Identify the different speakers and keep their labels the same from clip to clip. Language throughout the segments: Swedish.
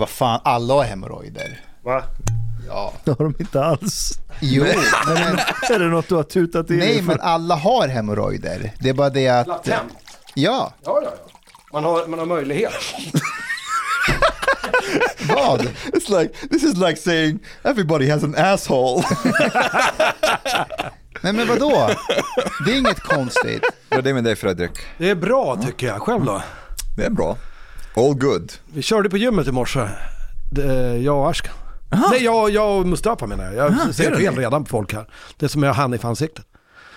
Speaker 1: Vad fan, alla har hemorrojder.
Speaker 2: Va?
Speaker 1: Ja.
Speaker 2: Det har de inte alls.
Speaker 1: Jo, men,
Speaker 2: Är det något du har tutat i
Speaker 1: nej
Speaker 2: för?
Speaker 1: men alla har hemorrojder. Det är bara det att...
Speaker 3: Latent.
Speaker 1: Ja,
Speaker 3: Ja, ja, ja. Man har, man har möjlighet.
Speaker 1: vad?
Speaker 4: It's like this is like saying everybody has an asshole.
Speaker 1: Nej men vadå? Det är inget konstigt.
Speaker 4: Vad är det med dig Fredrik?
Speaker 3: Det är bra tycker jag. Själv då?
Speaker 4: Det är bra. All good.
Speaker 3: Vi körde på gymmet i morse. Jag och Ashkan. Nej, jag, jag och Mustafa menar jag. Jag ser
Speaker 4: gör
Speaker 3: fel redan på folk här. Det är som jag hann i ansiktet.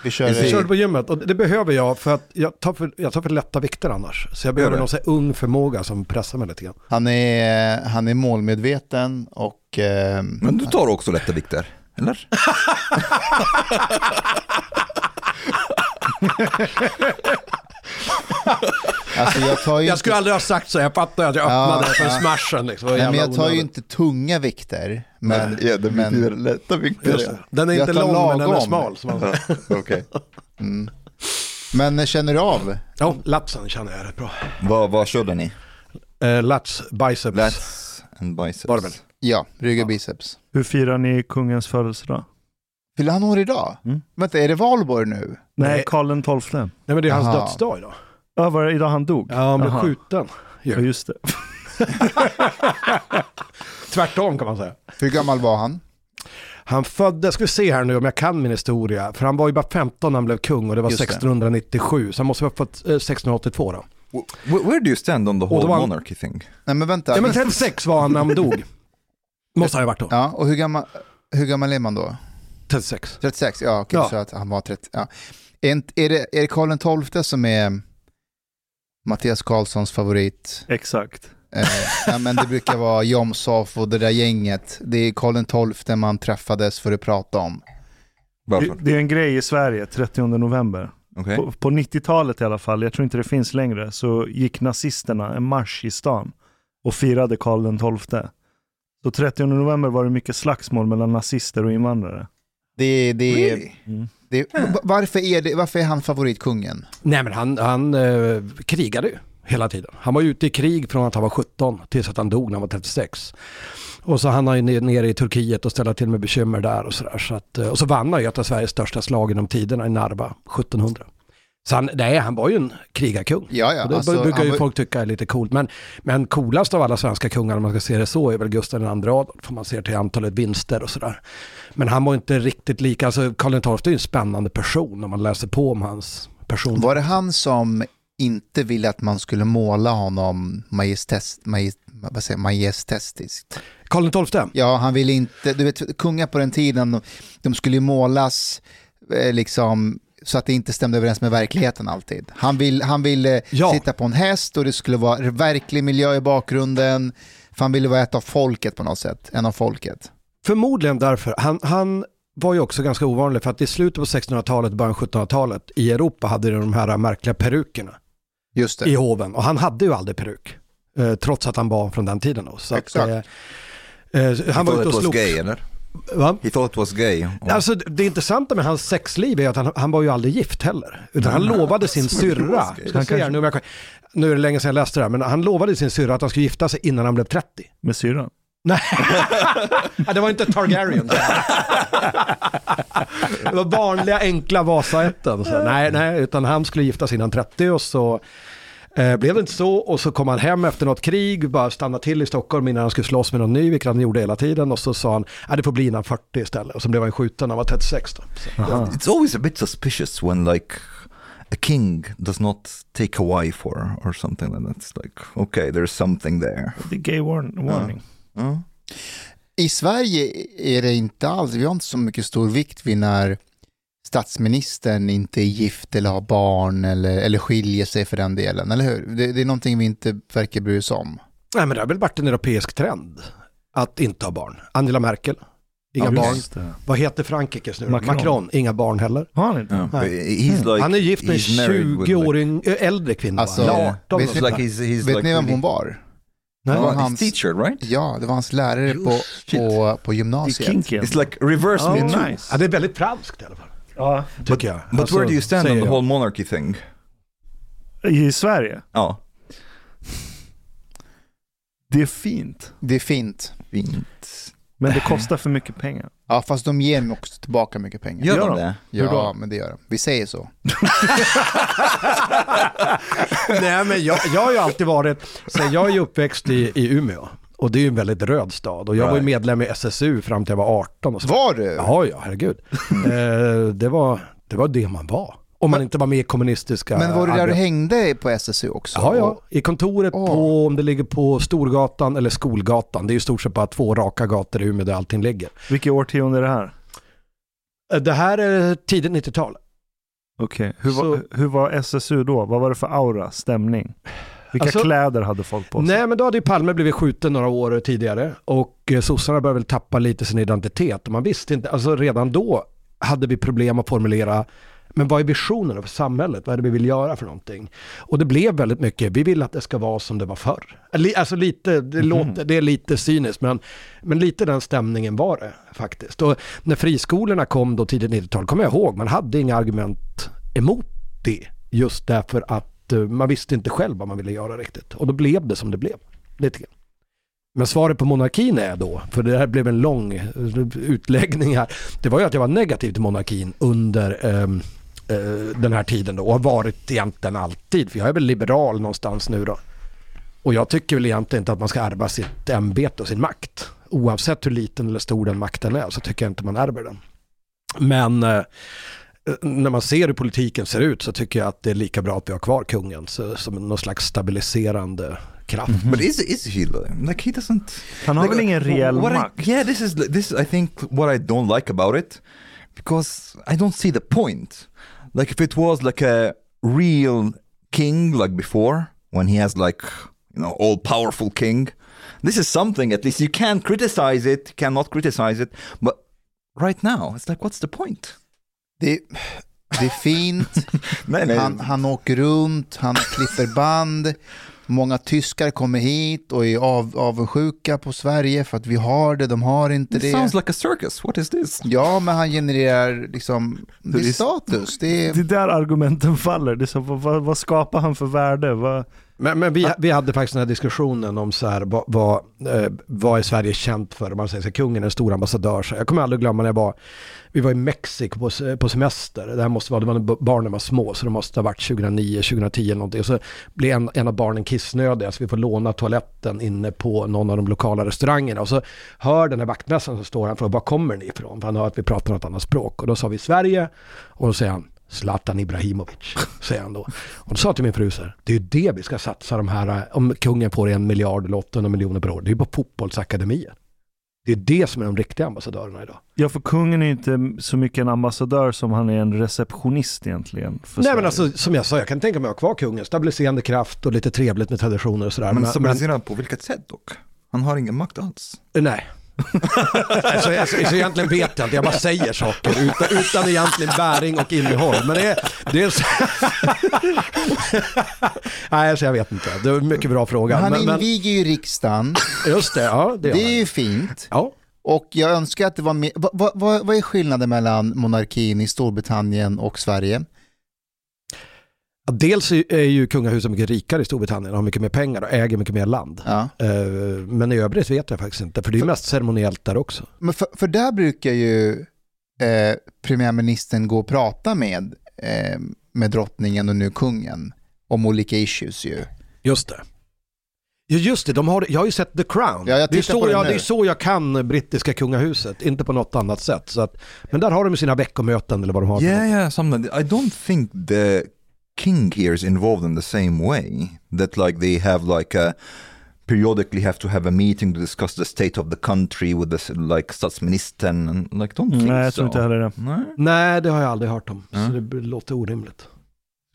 Speaker 1: Vi kör...
Speaker 3: Vi körde på gymmet och det behöver jag för att jag tar för, jag tar för lätta vikter annars. Så jag behöver någon så här ung förmåga som pressar mig lite grann.
Speaker 1: Han är, han är målmedveten och... Eh,
Speaker 4: Men du tar också lätta vikter, eller?
Speaker 1: alltså jag tar ju
Speaker 3: Jag
Speaker 1: inte,
Speaker 3: skulle aldrig ha sagt så, jag fattar att jag
Speaker 1: Ja,
Speaker 3: öppnade för
Speaker 1: ja.
Speaker 3: smashen liksom.
Speaker 1: Nej, men jag tar ju inte tunga vikter. Men,
Speaker 4: ja, det
Speaker 1: men,
Speaker 4: betyder lätta vikter.
Speaker 3: Den är
Speaker 1: Jag
Speaker 3: inte lång men den är
Speaker 1: lagom.
Speaker 3: smal. Som man säger.
Speaker 4: Okej.
Speaker 1: men känner du av?
Speaker 3: Ja, latsen känner jag rätt bra.
Speaker 4: Vad, vad körde ni?
Speaker 3: Eh, lats, biceps.
Speaker 4: Lats and biceps.
Speaker 3: Väl?
Speaker 1: Ja, rygg och biceps.
Speaker 2: Hur firar ni kungens födelsedag?
Speaker 1: Fyller han år idag?
Speaker 2: Mm.
Speaker 1: Vänta, är det valborg nu?
Speaker 2: Nej. Karl den XII.
Speaker 3: Nej men det är hans
Speaker 1: Aha.
Speaker 3: dödsdag idag.
Speaker 2: Ja, var det idag han dog?
Speaker 3: Ja, han blev
Speaker 2: Aha.
Speaker 3: skjuten.
Speaker 2: Ja, just det.
Speaker 3: Tvärtom kan man säga.
Speaker 1: Hur gammal var han?
Speaker 3: Han föddes, ska vi se här nu om jag kan min historia, för han var ju bara 15 när han blev kung och det var
Speaker 1: Just det.
Speaker 3: 1697, så han måste ha fått eh, 1682 då.
Speaker 4: Where, where do you stand on the whole
Speaker 3: han-
Speaker 4: monarchy thing?
Speaker 1: Nej men vänta.
Speaker 3: Ja men 36 var han när han dog. Måste han ha varit då.
Speaker 1: Ja, och hur gammal, hur gammal är man då?
Speaker 3: 36.
Speaker 1: 36? Ja, okej,
Speaker 3: Ja.
Speaker 1: så att han var 30. Ja. Är, det, är det Karl XII som är Mattias Karlssons favorit?
Speaker 2: Exakt.
Speaker 1: Eh, ja, men det brukar vara Jomshof och det där gänget. Det är Karl XII man träffades för att prata om.
Speaker 2: Det,
Speaker 4: Varför?
Speaker 2: det är en grej i Sverige, 30 november.
Speaker 4: Okej.
Speaker 2: På, på 90-talet i alla fall, jag tror inte det finns längre, så gick nazisterna en marsch i stan och firade Karl XII. Så 30 november var det mycket slagsmål mellan nazister och invandrare.
Speaker 1: Det, det,
Speaker 4: Really?
Speaker 1: det, va- varför, är det, varför är han favoritkungen?
Speaker 3: Nej men han, han eh, krigade ju hela tiden. Han var ute i krig från att han var 17 tills att han dog när han var 36. Och så han har ju ner- nere i Turkiet och ställa till med bekymmer där och sådär. Så att, eh, och så vann han ju ett av Sveriges största slag genom tiderna i Narva 1700. Så han, nej, han var ju en krigarkung.
Speaker 1: Ja, ja.
Speaker 3: Och det
Speaker 1: alltså,
Speaker 3: brukar ju
Speaker 1: var-
Speaker 3: folk tycka är lite coolt. Men, men coolast av alla svenska kungar, om man ska se det så, är väl Gustav II Adolf. För man ser till antalet vinster och sådär. Men han var inte riktigt lika, alltså Karl XII är ju en spännande person om man läser på om hans person.
Speaker 1: Var det han som inte ville att man skulle måla honom majestest, majest, vad säger, majestästiskt?
Speaker 3: Karl XII?
Speaker 1: Ja, han ville inte, du vet kungar på den tiden, de, skulle ju målas eh, liksom så att det inte stämde överens med verkligheten alltid. Han, vill, han ville
Speaker 3: Ja.
Speaker 1: sitta på en häst och det skulle vara verklig miljö i bakgrunden. För han ville vara ett av folket på något sätt, en av folket.
Speaker 3: Förmodligen därför. Han, han var ju också ganska ovanlig för att i slutet på 1600-talet, början av 1700-talet i Europa hade de de här märkliga perukerna
Speaker 1: Just det.
Speaker 3: i hoven. Och han hade ju aldrig peruk. Eh, trots att han var från den tiden då. Så att,
Speaker 1: Exakt.
Speaker 3: eh, eh, han var ute och slogs.
Speaker 4: gay, eller?
Speaker 3: Va?
Speaker 4: He thought it was gay.
Speaker 3: Alltså det intressanta med hans sexliv är att han, han var ju aldrig gift heller. Utan han lovade sin syrra,
Speaker 2: Han kanske-
Speaker 3: nu, jag, nu är det länge sedan jag läste det här, men han lovade sin syrra att han skulle gifta sig innan han blev 30.
Speaker 2: Med syrran.
Speaker 3: Nej, det var inte Targaryen. det var vanliga enkla Vasaätten. Nej, nej, utan han skulle gifta sig innan 30 och så eh, blev det inte så. Och så kom han hem efter något krig, bara stannade till i Stockholm innan han skulle slåss med någon ny, vilket han gjorde hela tiden. Och så sa han, att det får bli innan 40 istället. Och så blev han skjuten när han var 36 då.
Speaker 2: Aha.
Speaker 4: It's always a bit suspicious when like a king does not take a wife or, or something like that. It's like, okay, there's something there.
Speaker 2: Det är gay warn- warning.
Speaker 1: I Sverige är det inte alls, vi har inte så mycket stor vikt vid när statsministern inte är gift eller har barn eller, eller skiljer sig för den delen, eller hur? Det, det är någonting vi inte verkar bry oss om.
Speaker 3: Nej, men det har väl varit en europeisk trend att inte ha barn. Angela Merkel, inga
Speaker 1: Ja,
Speaker 3: barn.
Speaker 2: Det.
Speaker 3: Vad heter Frankrikes nu?
Speaker 2: Macron.
Speaker 3: Macron, inga barn heller.
Speaker 2: Han
Speaker 4: like,
Speaker 3: han är gift med en
Speaker 4: he's married with,
Speaker 3: 20 år äh, äldre kvinna.
Speaker 1: Alltså,
Speaker 3: va? Eller 18
Speaker 1: vet
Speaker 4: like
Speaker 1: Vet
Speaker 4: like
Speaker 1: ni vem hon var?
Speaker 3: Nej.
Speaker 1: Det var
Speaker 4: Oh,
Speaker 1: hans-
Speaker 4: teacher, right?
Speaker 1: Ja, det var hans lärare på,
Speaker 4: shit.
Speaker 1: på, på gymnasiet.
Speaker 4: It's like reverse
Speaker 2: Ja,
Speaker 4: me too.
Speaker 2: nice.
Speaker 3: Ja, det är väldigt franskt i alla fall,
Speaker 2: Ja.
Speaker 3: tycker jag.
Speaker 4: But
Speaker 3: Alltså,
Speaker 4: where do you stand on
Speaker 3: säger
Speaker 4: the whole monarchy thing?
Speaker 2: I Sverige?
Speaker 4: Ja.
Speaker 2: Det är fint.
Speaker 1: Det är fint.
Speaker 4: Fint.
Speaker 2: Men det kostar för mycket pengar.
Speaker 1: Ja, fast de ger mig också tillbaka mycket pengar.
Speaker 4: Gör
Speaker 2: Gör
Speaker 4: de
Speaker 2: de?
Speaker 4: det?
Speaker 1: Ja,
Speaker 2: Hur då?
Speaker 1: men det gör de. Vi säger så.
Speaker 3: Nej men jag, jag har ju alltid varit, så jag är ju uppväxt i, i Umeå. Och det är ju en väldigt röd stad. Och jag var ju medlem i SSU fram till jag var 18. Och så.
Speaker 1: Var du?
Speaker 3: Ja, ja, herregud. eh, det, var, det var det man var. Om man inte var med i kommunistiska...
Speaker 1: Men var det där du hängde på SSU också?
Speaker 3: Ja, ja. I kontoret
Speaker 1: Åh.
Speaker 3: på, om det ligger på Storgatan eller Skolgatan. Det är ju stort sett bara två raka gator i Umeå där allting ligger.
Speaker 2: Vilket årtionde är det här?
Speaker 3: Eh, Det här är tidigt 90-tal.
Speaker 2: Okej, hur,
Speaker 3: Så-
Speaker 2: var, hur var SSU då? Vad var det för aura, stämning? Vilka
Speaker 3: Alltså-
Speaker 2: kläder hade folk på sig?
Speaker 3: Nej, men då hade ju Palme blivit skjuten några år tidigare och eh, sossarna började väl tappa lite sin identitet. Och man visste inte, alltså redan då hade vi problem att formulera men vad är visionen för samhället? Vad är det vi vill göra för någonting? Och det blev väldigt mycket, vi vill att det ska vara som det var förr. Alltså lite, det, låter, det är lite cyniskt, men, men lite den stämningen var det faktiskt. Och när friskolorna kom då tidigt 90-tal, kommer jag ihåg, man hade inga argument emot det. Just därför att eh, man visste inte själv vad man ville göra riktigt. Och då blev det som det blev. Lite grann. Men svaret på monarkin är då, för det här blev en lång eh, utläggning här, det var ju att jag var negativ till monarkin under eh, den här tiden då och har varit egentligen alltid, för jag är väl liberal någonstans nu då. Och jag tycker väl egentligen inte att man ska ärva sitt ämbete och sin makt. Oavsett hur liten eller stor den makten är så tycker jag inte man ärver den. Men eh, när man ser hur politiken ser ut så tycker jag att det är lika bra att vi har kvar kungen så, som någon slags stabiliserande kraft.
Speaker 4: But is is he like he doesn't?
Speaker 2: Han har
Speaker 4: like,
Speaker 2: väl ingen reell makt?
Speaker 4: I, yeah, this is this. I think what I don't like about it because I don't see the point. Like if it was like a real king like before when he has like you know all powerful king. This is something at least you can't criticize it, cannot criticize it. But right now it's like what's the point?
Speaker 1: Det, det är fint.
Speaker 4: Nej, nej.
Speaker 1: Han, han åker runt, han klipper band. Många tyskar kommer hit och är av, avundsjuka på Sverige för att vi har det, de har inte
Speaker 4: It
Speaker 1: det.
Speaker 4: sounds like a circus. What is this?
Speaker 1: Ja, men han genererar liksom, det är status. Det är,
Speaker 2: Det är där argumenten faller. Det är så, vad, vad, vad skapar han för värde? Vad,
Speaker 3: Men, men vi, vi hade faktiskt den här diskussionen om så här, vad, vad, eh, vad är Sverige känt för? Man säger så här, kungen är en stor ambassadör. Så jag kommer aldrig glömma när jag var, vi var i Mexiko på, på semester. Det här måste vara, det var barnen var små, så det måste ha varit 2009, 2010 eller någonting. Och så blir en, en av barnen kissnödiga, så vi får låna toaletten inne på någon av de lokala restaurangerna. Och så hör den här vaktmästaren som står här frågar, var kommer ni ifrån? För han hör att vi pratar något annat språk. Och då sa vi Sverige, och då säger han, Zlatan Ibrahimovic, säger han då. Och då sa jag till min fru så här, det är ju det vi ska satsa de här, eh, om kungen får en miljard eller 800 miljoner per år, det är ju på fotbollsakademier. Det är det som är de riktiga ambassadörerna idag.
Speaker 2: ja, för kungen är inte så mycket en ambassadör som han är en receptionist egentligen. För
Speaker 3: Nej men
Speaker 2: Sverige.
Speaker 3: alltså som jag sa, jag kan tänka mig att ha kvar kungen, stabiliserande kraft och lite trevligt med traditioner och sådär.
Speaker 4: Men
Speaker 3: Men, men,
Speaker 4: stabiliserad på vilket sätt dock? Han har ingen makt alls.
Speaker 3: nej. Alltså, alltså, så egentligen vet jag inte, jag bara säger saker utan, utan egentligen bäring och innehåll. Men det är... Det är så... nej, alltså, jag vet inte. Det är en mycket bra fråga.
Speaker 1: han
Speaker 3: men, men,
Speaker 1: inviger ju riksdagen,
Speaker 3: just det, ja det,
Speaker 1: det är ju fint.
Speaker 3: Ja.
Speaker 1: Och jag önskar att det var mer, vad, vad, vad är skillnaden mellan monarkin i Storbritannien och Sverige?
Speaker 3: Dels är ju kungahuset mycket rikare i Storbritannien, har mycket mer pengar och äger mycket mer land.
Speaker 1: Ja.
Speaker 3: Eh, Men i övrigt vet jag faktiskt inte, för det är ju mest ceremoniellt där också.
Speaker 1: Men för, för där brukar ju eh, premiärministern gå och prata med, eh, med drottningen och nu kungen om olika issues ju.
Speaker 3: Just det. Ja, just det, de har, jag har ju sett The Crown.
Speaker 1: Ja,
Speaker 3: det, är så jag, det är så jag kan brittiska kungahuset, inte på något annat sätt. Att, men där har de sina veckomöten eller vad de har.
Speaker 4: Yeah, yeah, something. I don't think the king here is involved in the same way. That like they have like a periodically have to have a meeting to discuss the state of the country with the like statsministern and like don't think
Speaker 2: Nej, jag
Speaker 4: so.
Speaker 2: tror inte heller det.
Speaker 4: No,
Speaker 3: Nej, det har jag aldrig hört om.
Speaker 4: Ja.
Speaker 3: Så det låter orimligt.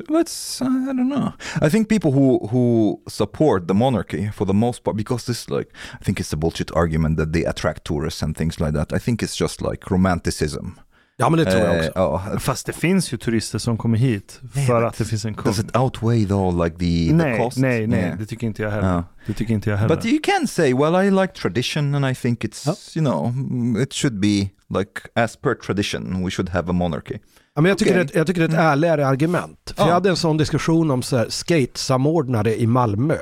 Speaker 4: let's I don't know. I think people who who support the monarchy for the most part because this like I think it's a bullshit argument that they attract tourists and things like that. I think it's just like romanticism.
Speaker 3: Ja, men det tror jag
Speaker 4: Eh,
Speaker 3: också.
Speaker 4: ja,
Speaker 2: Fast det finns ju turister som kommer hit för att det finns en kung.
Speaker 4: does it outweigh though like the, the
Speaker 2: Nej,
Speaker 4: cost?
Speaker 2: nej, nej,
Speaker 4: Yeah.
Speaker 2: det tycker inte jag heller.
Speaker 4: Ja.
Speaker 2: Det tycker inte jag heller.
Speaker 4: But you can say, well, I like tradition, and I think it's
Speaker 3: Ja.
Speaker 4: you know mm, it should be like as per tradition, we should have a monarchy.
Speaker 3: Ja, men jag, tycker
Speaker 4: Okej.
Speaker 3: det, jag tycker det är ett ärligare argument. För
Speaker 4: Ja.
Speaker 3: Jag hade en sån diskussion om så här skate-samordnare i Malmö.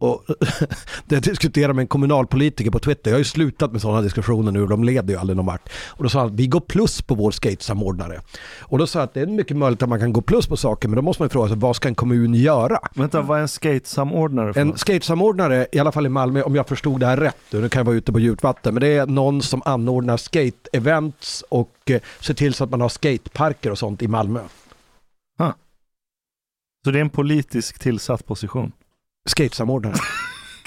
Speaker 3: Och det diskuterade med en kommunalpolitiker på Twitter. Jag har ju slutat med sådana diskussioner nu, de leder ju aldrig någon vart. Och då sa han att vi går plus på vår skatesamordnare. Och då sa jag att det är mycket möjligt att man kan gå plus på saker, men då måste man ju fråga sig vad ska en kommun göra?
Speaker 2: Vänta, vad är en skatesamordnare för
Speaker 3: En skatesamordnare, i alla fall i Malmö, om jag förstod det här rätt, nu kan jag vara ute på djupt vatten, men det är någon som anordnar skate-events och eh, ser till så att man har skateparker och sånt i Malmö.
Speaker 2: Så det är en politisk tillsatt position?
Speaker 3: Skatesamordnare.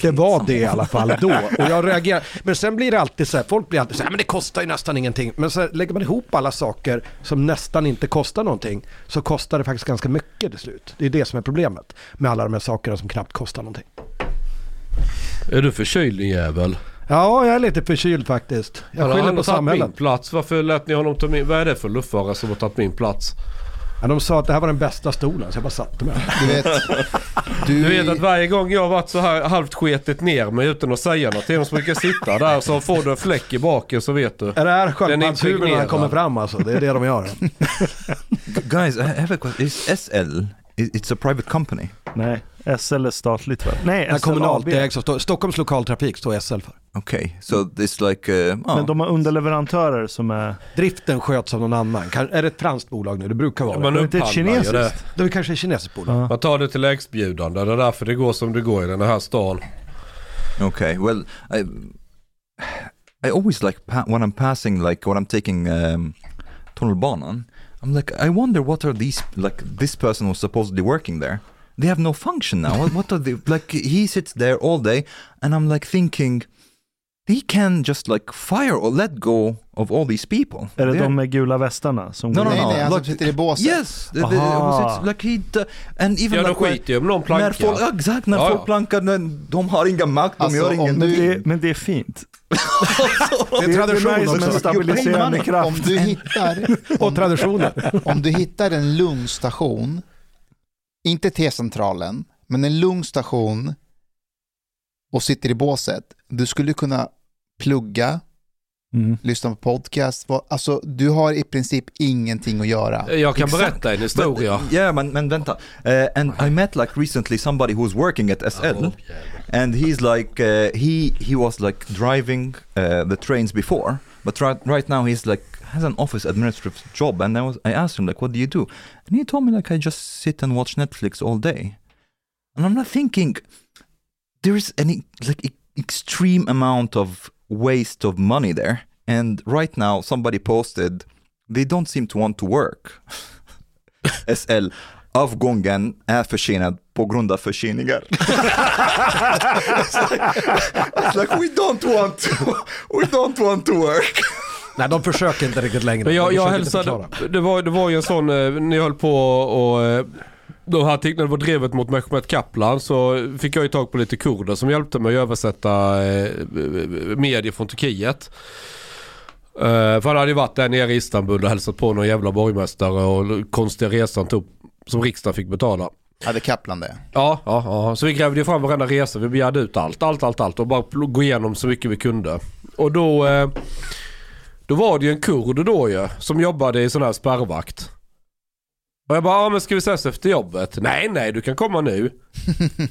Speaker 3: Det var det i alla fall då. Och jag reagerar. Men sen blir det alltid så här, folk blir alltid så här, men det kostar ju nästan ingenting. Men så lägger man ihop alla saker som nästan inte kostar någonting, så kostar det faktiskt ganska mycket till slut. Det är det som är problemet med alla de här sakerna som knappt kostar någonting.
Speaker 5: Är du förkyld din jävel?
Speaker 3: Ja, jag är lite förkyld faktiskt. Jag
Speaker 5: Han har
Speaker 3: skyller
Speaker 5: ändå
Speaker 3: på
Speaker 5: tagit min
Speaker 3: samhället.
Speaker 5: plats. Varför lät ni honom ta min... Vad är det för luffare som har tagit min plats?
Speaker 3: Ja, de sa att det här var den bästa stolen, så jag bara satte mig.
Speaker 1: Du vet, du,
Speaker 5: Du vet att varje gång jag har varit så här halvt sketit ner mig utan att säga något till dem så brukar sitta där så får du en fläck i baken så vet du.
Speaker 3: Är det här sköldpaddshuvudena
Speaker 5: impregnerad.
Speaker 3: kommer fram alltså? Det är det de gör.
Speaker 4: Guys, I have a question. Is SL, it's a private company?
Speaker 2: Nej, SL är statligt va? Nej,
Speaker 3: När kommunalt
Speaker 2: SLAB.
Speaker 3: ägs av Sto- Stockholms lokaltrafik står SL för.
Speaker 4: Okay, so it's like, uh, oh,
Speaker 2: Men de har underleverantörer som är...
Speaker 3: Driften sköts av någon annan. Kan, är det ett franskt bolag nu? Det brukar vara
Speaker 5: Man
Speaker 3: det.
Speaker 2: är inte ett
Speaker 5: ju det.
Speaker 2: kinesiskt?
Speaker 3: Det är kanske ett kinesiskt bolag.
Speaker 2: Ja.
Speaker 5: Man tar det till lägstbjudande. Det är därför det går som det går i den här stan.
Speaker 4: okay. Well, I, I always like when I'm passing, like when I'm taking um, tunnelbanan, I'm like, I wonder what are these like. This person was supposedly working there. They have no function now. what, are they like? He sits there all day, and I'm like thinking, he can just like fire or let go of all these people.
Speaker 2: Är det
Speaker 4: They're-
Speaker 2: de med gula västarna som
Speaker 4: No,
Speaker 2: går
Speaker 4: no,
Speaker 1: nej,
Speaker 2: in?
Speaker 1: nej, han som
Speaker 4: Look,
Speaker 1: sitter i båset.
Speaker 4: Yes, the, the, it's like he and even
Speaker 5: Ja, de
Speaker 4: like
Speaker 5: skiter ju om någon
Speaker 4: när
Speaker 5: plankar.
Speaker 4: folk, ja, exakt, när
Speaker 5: Ja,
Speaker 4: folk
Speaker 5: ja.
Speaker 4: plankar, när de har inga makt, de
Speaker 1: Alltså,
Speaker 4: gör
Speaker 1: om
Speaker 4: ingenting.
Speaker 2: Men det, är, men det är fint.
Speaker 3: Det är tradition
Speaker 2: det är som en stabiliserande
Speaker 1: Om
Speaker 2: kraft.
Speaker 1: du hittar,
Speaker 3: Och traditioner.
Speaker 1: om du hittar en lugn station, inte T-centralen, men en lugn station och sitter i båset, du skulle kunna plugga,
Speaker 2: Mm.
Speaker 1: lyssna på podcast, alltså du har i princip ingenting att göra.
Speaker 5: Jag kan
Speaker 4: Exakt.
Speaker 5: berätta en historia.
Speaker 4: But, yeah, men, men vänta. Uh, and I met like recently somebody who's working at SL, and he's like, uh, he he was like driving uh, the trains before, but right right now he's like has an office administrative job, and I was I asked him like, what do you do? And he told me like I just sit and watch Netflix all day, and I'm not thinking there is any like e- extreme amount of waste of money there, and right now somebody posted they don't seem to want to work. SL avgången är försenad på grund av förseningar. it's, like, it's like we don't want to, we don't want to work.
Speaker 3: Nej, de försöker inte riktigt längre.
Speaker 5: Men jag, jag hälsade, det var, det var ju en sån, eh, jag höll på och de här när det var drevet mot Mehmet Kaplan så fick jag ju tag på lite kurder som hjälpte mig att översätta eh, medier från Turkiet. Eh, för han hade ju varit där nere i Istanbul och hälsat på någon jävla borgmästare och konstiga resan tog, som riksdagen fick betala.
Speaker 1: Hade Kaplan det?
Speaker 5: Ja, ja, ja, så vi grävde ju fram varenda resa. Vi begärde ut allt, allt, allt, allt och bara gå igenom så mycket vi kunde. Och då, eh, då var det ju en kurd då ju som jobbade i sån här spärrvakt. Och jag bara, ja men ska vi ses efter jobbet? Nej, nej, du kan komma nu.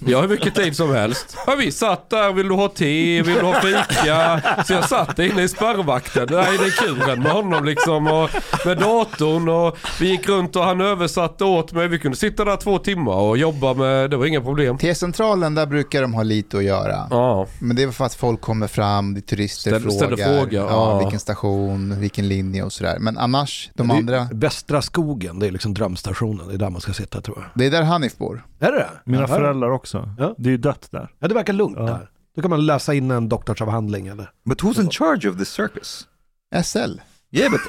Speaker 5: Jag har hur mycket tid som helst. Ja, vi satt där, vill du ha te, vill du ha fika? Så jag satt där inne i spärrvakten, där i den kuren med honom liksom och med datorn och vi gick runt och han översatte åt mig. Vi kunde sitta där två timmar och jobba med, det var inga problem.
Speaker 1: T-centralen, där brukar de ha lite att göra.
Speaker 5: Ja,
Speaker 1: Men det är för att folk kommer fram, det är turister
Speaker 5: Ställer-
Speaker 1: frågar,
Speaker 5: ställer frågor,
Speaker 1: ja,
Speaker 5: ja.
Speaker 1: vilken station, vilken linje och sådär. Men annars, de andra,
Speaker 3: Västra skogen, det är liksom drömstationen. Det är där man ska sitta tror jag.
Speaker 1: det är där Hanif bor.
Speaker 3: Är det det?
Speaker 2: Mina
Speaker 3: ja,
Speaker 2: föräldrar också.
Speaker 3: Ja.
Speaker 2: Det är ju dött där.
Speaker 3: Ja, det verkar lugnt
Speaker 2: Ja.
Speaker 3: där. Då kan man läsa in en doktorsavhandling eller?
Speaker 4: But who's in charge of this circus?
Speaker 1: SL.
Speaker 4: Yeah, but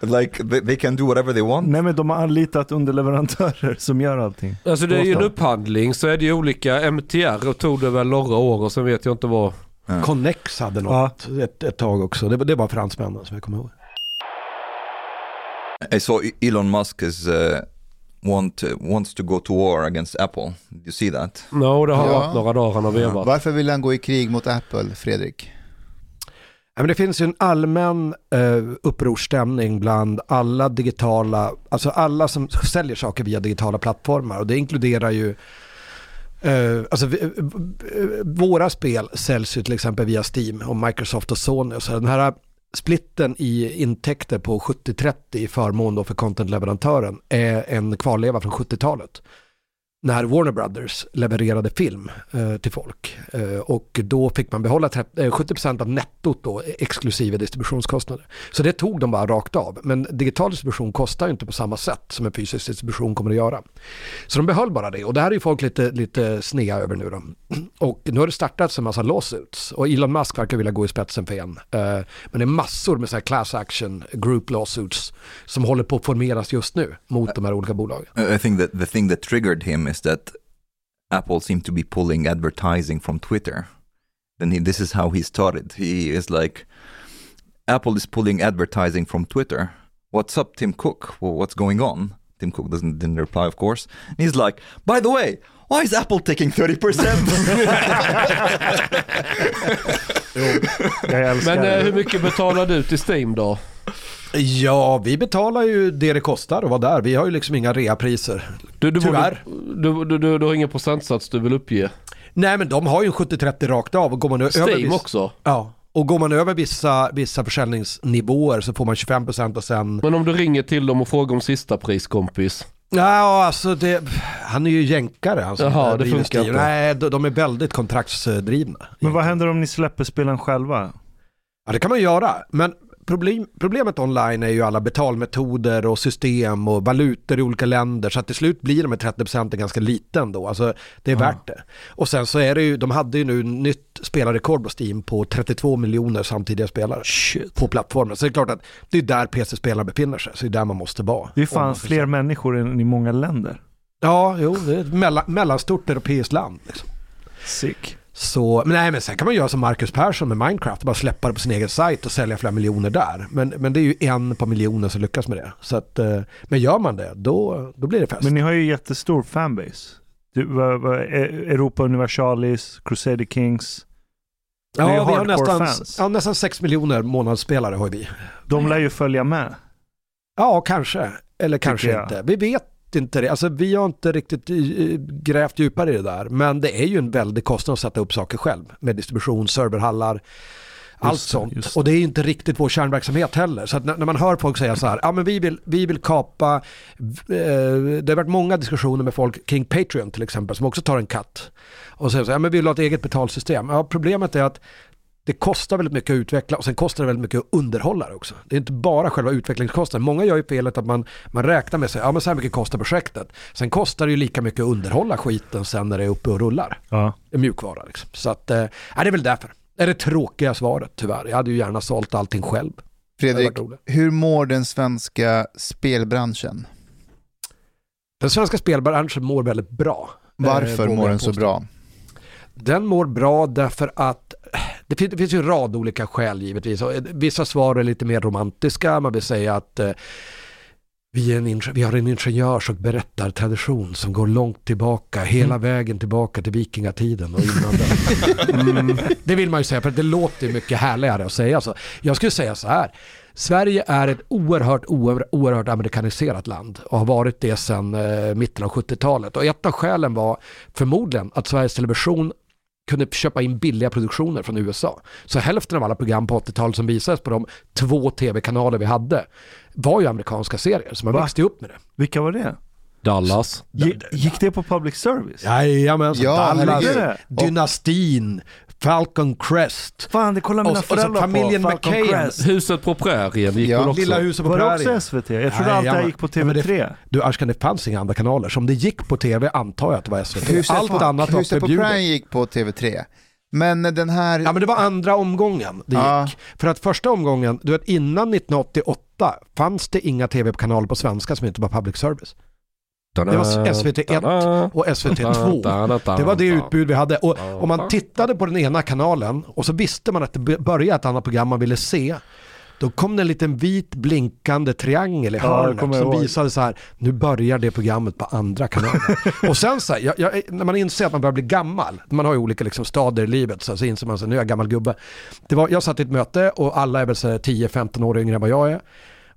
Speaker 4: like they, they can do whatever they want.
Speaker 2: Nej men de har anlitat underleverantörer som gör allting.
Speaker 5: alltså det är ju en upphandling så är det ju olika MTR och tog det väl några år och sen vet jag inte vad.
Speaker 4: Ja.
Speaker 3: Connex hade något ett, ett tag också. Det, det var fransmännen som jag kommer ihåg.
Speaker 4: I saw E- Elon Musk is uh, want wants to go to war against Apple. Did you see that?
Speaker 5: No, det har
Speaker 1: Ja.
Speaker 5: varit några dagar han har vevat.
Speaker 1: Varför vill han gå i krig mot Apple, Fredrik?
Speaker 3: Ja, men det finns ju en allmän eh, upprorsstämning bland alla digitala, alltså alla som säljer saker via digitala plattformar och det inkluderar ju Eh, alltså, vi, eh, eh, våra spel säljs ju till exempel via Steam och Microsoft och Sony. Så den här splitten i intäkter på 70-30 i förmån då för contentleverantören är en kvarleva från 70-talet. När Warner Brothers levererade film eh, till folk. Eh, och då fick man behålla 30, eh, 70% av nettot då, exklusive distributionskostnader. Så det tog de bara rakt av. Men digital distribution kostar ju inte på samma sätt som en fysisk distribution kommer att göra. Så de behöll bara det och det här är ju folk lite, lite snea över nu då. Och nu har det startats en massa lawsuits och Elon Musk verkar vilja gå i spetsen för en. Eh, Men det är massor med så här class action group lawsuits som håller på att formeras just nu mot de här olika bolagen.
Speaker 4: I think that the thing that triggered him is that Apple seemed to be pulling advertising from Twitter. Then he, this is how he started. He is like, Apple is pulling advertising from Twitter. What's up, Tim Cook? Well, what's going on? Tim Cook doesn't didn't reply, of course. And he's like, by the way, why is Apple taking 30%?
Speaker 2: Jag älskar
Speaker 5: Men eh,
Speaker 2: det.
Speaker 5: hur mycket betalar du till Steam då?
Speaker 3: Ja, vi betalar ju det det kostar att vara där. Vi har ju liksom inga reapriser.
Speaker 5: Du, du,
Speaker 3: Tyvärr.
Speaker 5: Du, du, du, du har ingen procentsats du vill uppge?
Speaker 3: Nej, men de har ju en 70-30 rakt av och går man över
Speaker 5: Steam
Speaker 3: viss-
Speaker 5: också?
Speaker 3: Ja, och går man över vissa, vissa försäljningsnivåer så får man 25% och sen...
Speaker 5: Men om du ringer till dem och frågar om sista pris kompis?
Speaker 3: Ja, alltså det... Han är ju jänkare. Som
Speaker 5: Jaha, det funkar inte.
Speaker 3: Nej, de, de är väldigt kontraktsdrivna.
Speaker 2: Men vad händer om ni släpper spelen själva?
Speaker 3: Ja, det kan man göra. Men problem, problemet online är ju alla betalmetoder och system och valutor i olika länder. Så att till slut blir de med 30% ganska liten då. Alltså det är
Speaker 2: Ja.
Speaker 3: värt det. Och sen så är det ju, de hade ju nu nytt spelarrekord på Steam på 32 miljoner samtidiga spelare
Speaker 2: Shit.
Speaker 3: på plattformen. Så det är klart att det är där PC-spelare befinner sig. Så det är där man måste vara.
Speaker 2: Det är fan fler människor än i många länder.
Speaker 3: Ja, jo, det är ett mellan, mellanstort europeiskt land. Liksom.
Speaker 2: Sick.
Speaker 3: Så, men nej men sen kan man göra som Marcus Persson med Minecraft, bara släppa det på sin egen sajt och sälja flera miljoner där. Men, men det är ju en på miljoner som lyckas med det. Så att, eh, men gör man det, då, då blir det fest.
Speaker 2: Men ni har ju jättestor fanbase. Du, E- Europa Universalis, Crusader Kings.
Speaker 3: ja, vi har nästan, ja, nästan 6 miljoner månadsspelare har vi.
Speaker 2: De lär ju följa med.
Speaker 3: Ja, kanske. Eller kanske inte. Vi vet inte det. Alltså, vi har inte riktigt eh, grävt djupare i det där. Men det är ju en väldig kostnad att sätta upp saker själv. Med distribution, serverhallar, allt
Speaker 2: Just
Speaker 3: sånt.
Speaker 2: just.
Speaker 3: Och det är inte riktigt vår kärnverksamhet heller. Så när, när man hör folk säga så här, ja men vi vill, vi vill kapa, eh, det har varit många diskussioner med folk kring Patreon till exempel, som också tar en katt. Och säger så här, ja men vi vill ha ett eget betalsystem. Ja, problemet är att det kostar väldigt mycket att utveckla och sen kostar det väldigt mycket att underhålla det också. Det är inte bara själva utvecklingskostnaden. Många gör ju felet att man, man räknar med sig, ja men så här mycket kostar projektet. Sen kostar det ju lika mycket att underhålla skiten sen när det är uppe och rullar.
Speaker 2: Ja.
Speaker 3: En mjukvara liksom. Så att, eh, ja, det är väl därför. Det är det tråkiga svaret tyvärr. Jag hade ju gärna sålt allting själv.
Speaker 1: Fredrik, hur mår den svenska spelbranschen?
Speaker 3: Den svenska spelbranschen mår väldigt bra.
Speaker 1: Varför
Speaker 3: Eh,
Speaker 1: mår den så bra?
Speaker 3: Den mår bra därför att det finns, det finns ju en rad olika skäl givetvis. Eh, Vissa svar är lite mer romantiska. Man vill säga att eh, vi, en, vi har en ingenjörs och berättartradition som går långt tillbaka, hela vägen tillbaka till vikingatiden och innan den. Mm, det vill man ju säga, för det låter mycket härligare att säga så. Jag skulle säga så här. Sverige är ett oerhört, oer- oerhört amerikaniserat land och har varit det sedan eh, mitten av 70-talet. Och ett av skälen var förmodligen att Sveriges Television kunde köpa in billiga produktioner från USA. Så hälften av alla program på 80-talet som visades på de två tv-kanaler vi hade var ju amerikanska serier, så man
Speaker 2: Va?
Speaker 3: växte upp med det.
Speaker 2: Vilka var det?
Speaker 5: Dallas.
Speaker 2: Gi- Gick det på public service?
Speaker 3: Jajamensan,
Speaker 1: Ja,
Speaker 3: Dallas,
Speaker 2: herregud.
Speaker 3: Dynastin, Falcon Crest,
Speaker 2: Fan, det kollar mina
Speaker 3: Och- och så
Speaker 2: föräldrar
Speaker 3: familjen
Speaker 2: på. Falcon
Speaker 3: McKay.
Speaker 2: Crest.
Speaker 5: Huset på prärien gick
Speaker 1: Ja.
Speaker 5: väl också?
Speaker 3: Lilla huset på
Speaker 2: Var det
Speaker 3: prärien.
Speaker 2: också SVT? Jag trodde alltid
Speaker 3: Jajamän.
Speaker 2: jag gick på
Speaker 3: Ja, men det-
Speaker 2: TV3.
Speaker 3: Du Ashkan, det fanns inga andra kanaler. Så om det gick på tv antar jag att det var SVT.
Speaker 1: Huset
Speaker 3: Allt
Speaker 1: på,
Speaker 3: annat var
Speaker 1: Huset på. Prime gick på TV3. Men den här...
Speaker 3: Ja men det var andra omgången det
Speaker 1: Ja.
Speaker 3: gick. För att första omgången, du vet innan 1988 fanns det inga tv-kanaler på svenska som inte var public service. Det var SVT1 och SVT2. Det var det utbud vi hade. Och om man tittade på den ena kanalen och så visste man att det började ett annat program man ville se. Då kom det en liten vit blinkande triangel i
Speaker 2: Ja,
Speaker 3: hörnet
Speaker 2: jag
Speaker 3: som visade så här, nu börjar det programmet på andra kanalen. och sen så här, jag, jag, när man inser att man börjar bli gammal, man har ju olika liksom stadier i livet, så, så inser man att nu är jag gammal gubbe. Det var, jag satt i ett möte och alla är väl så här 10-15 år yngre än vad jag är.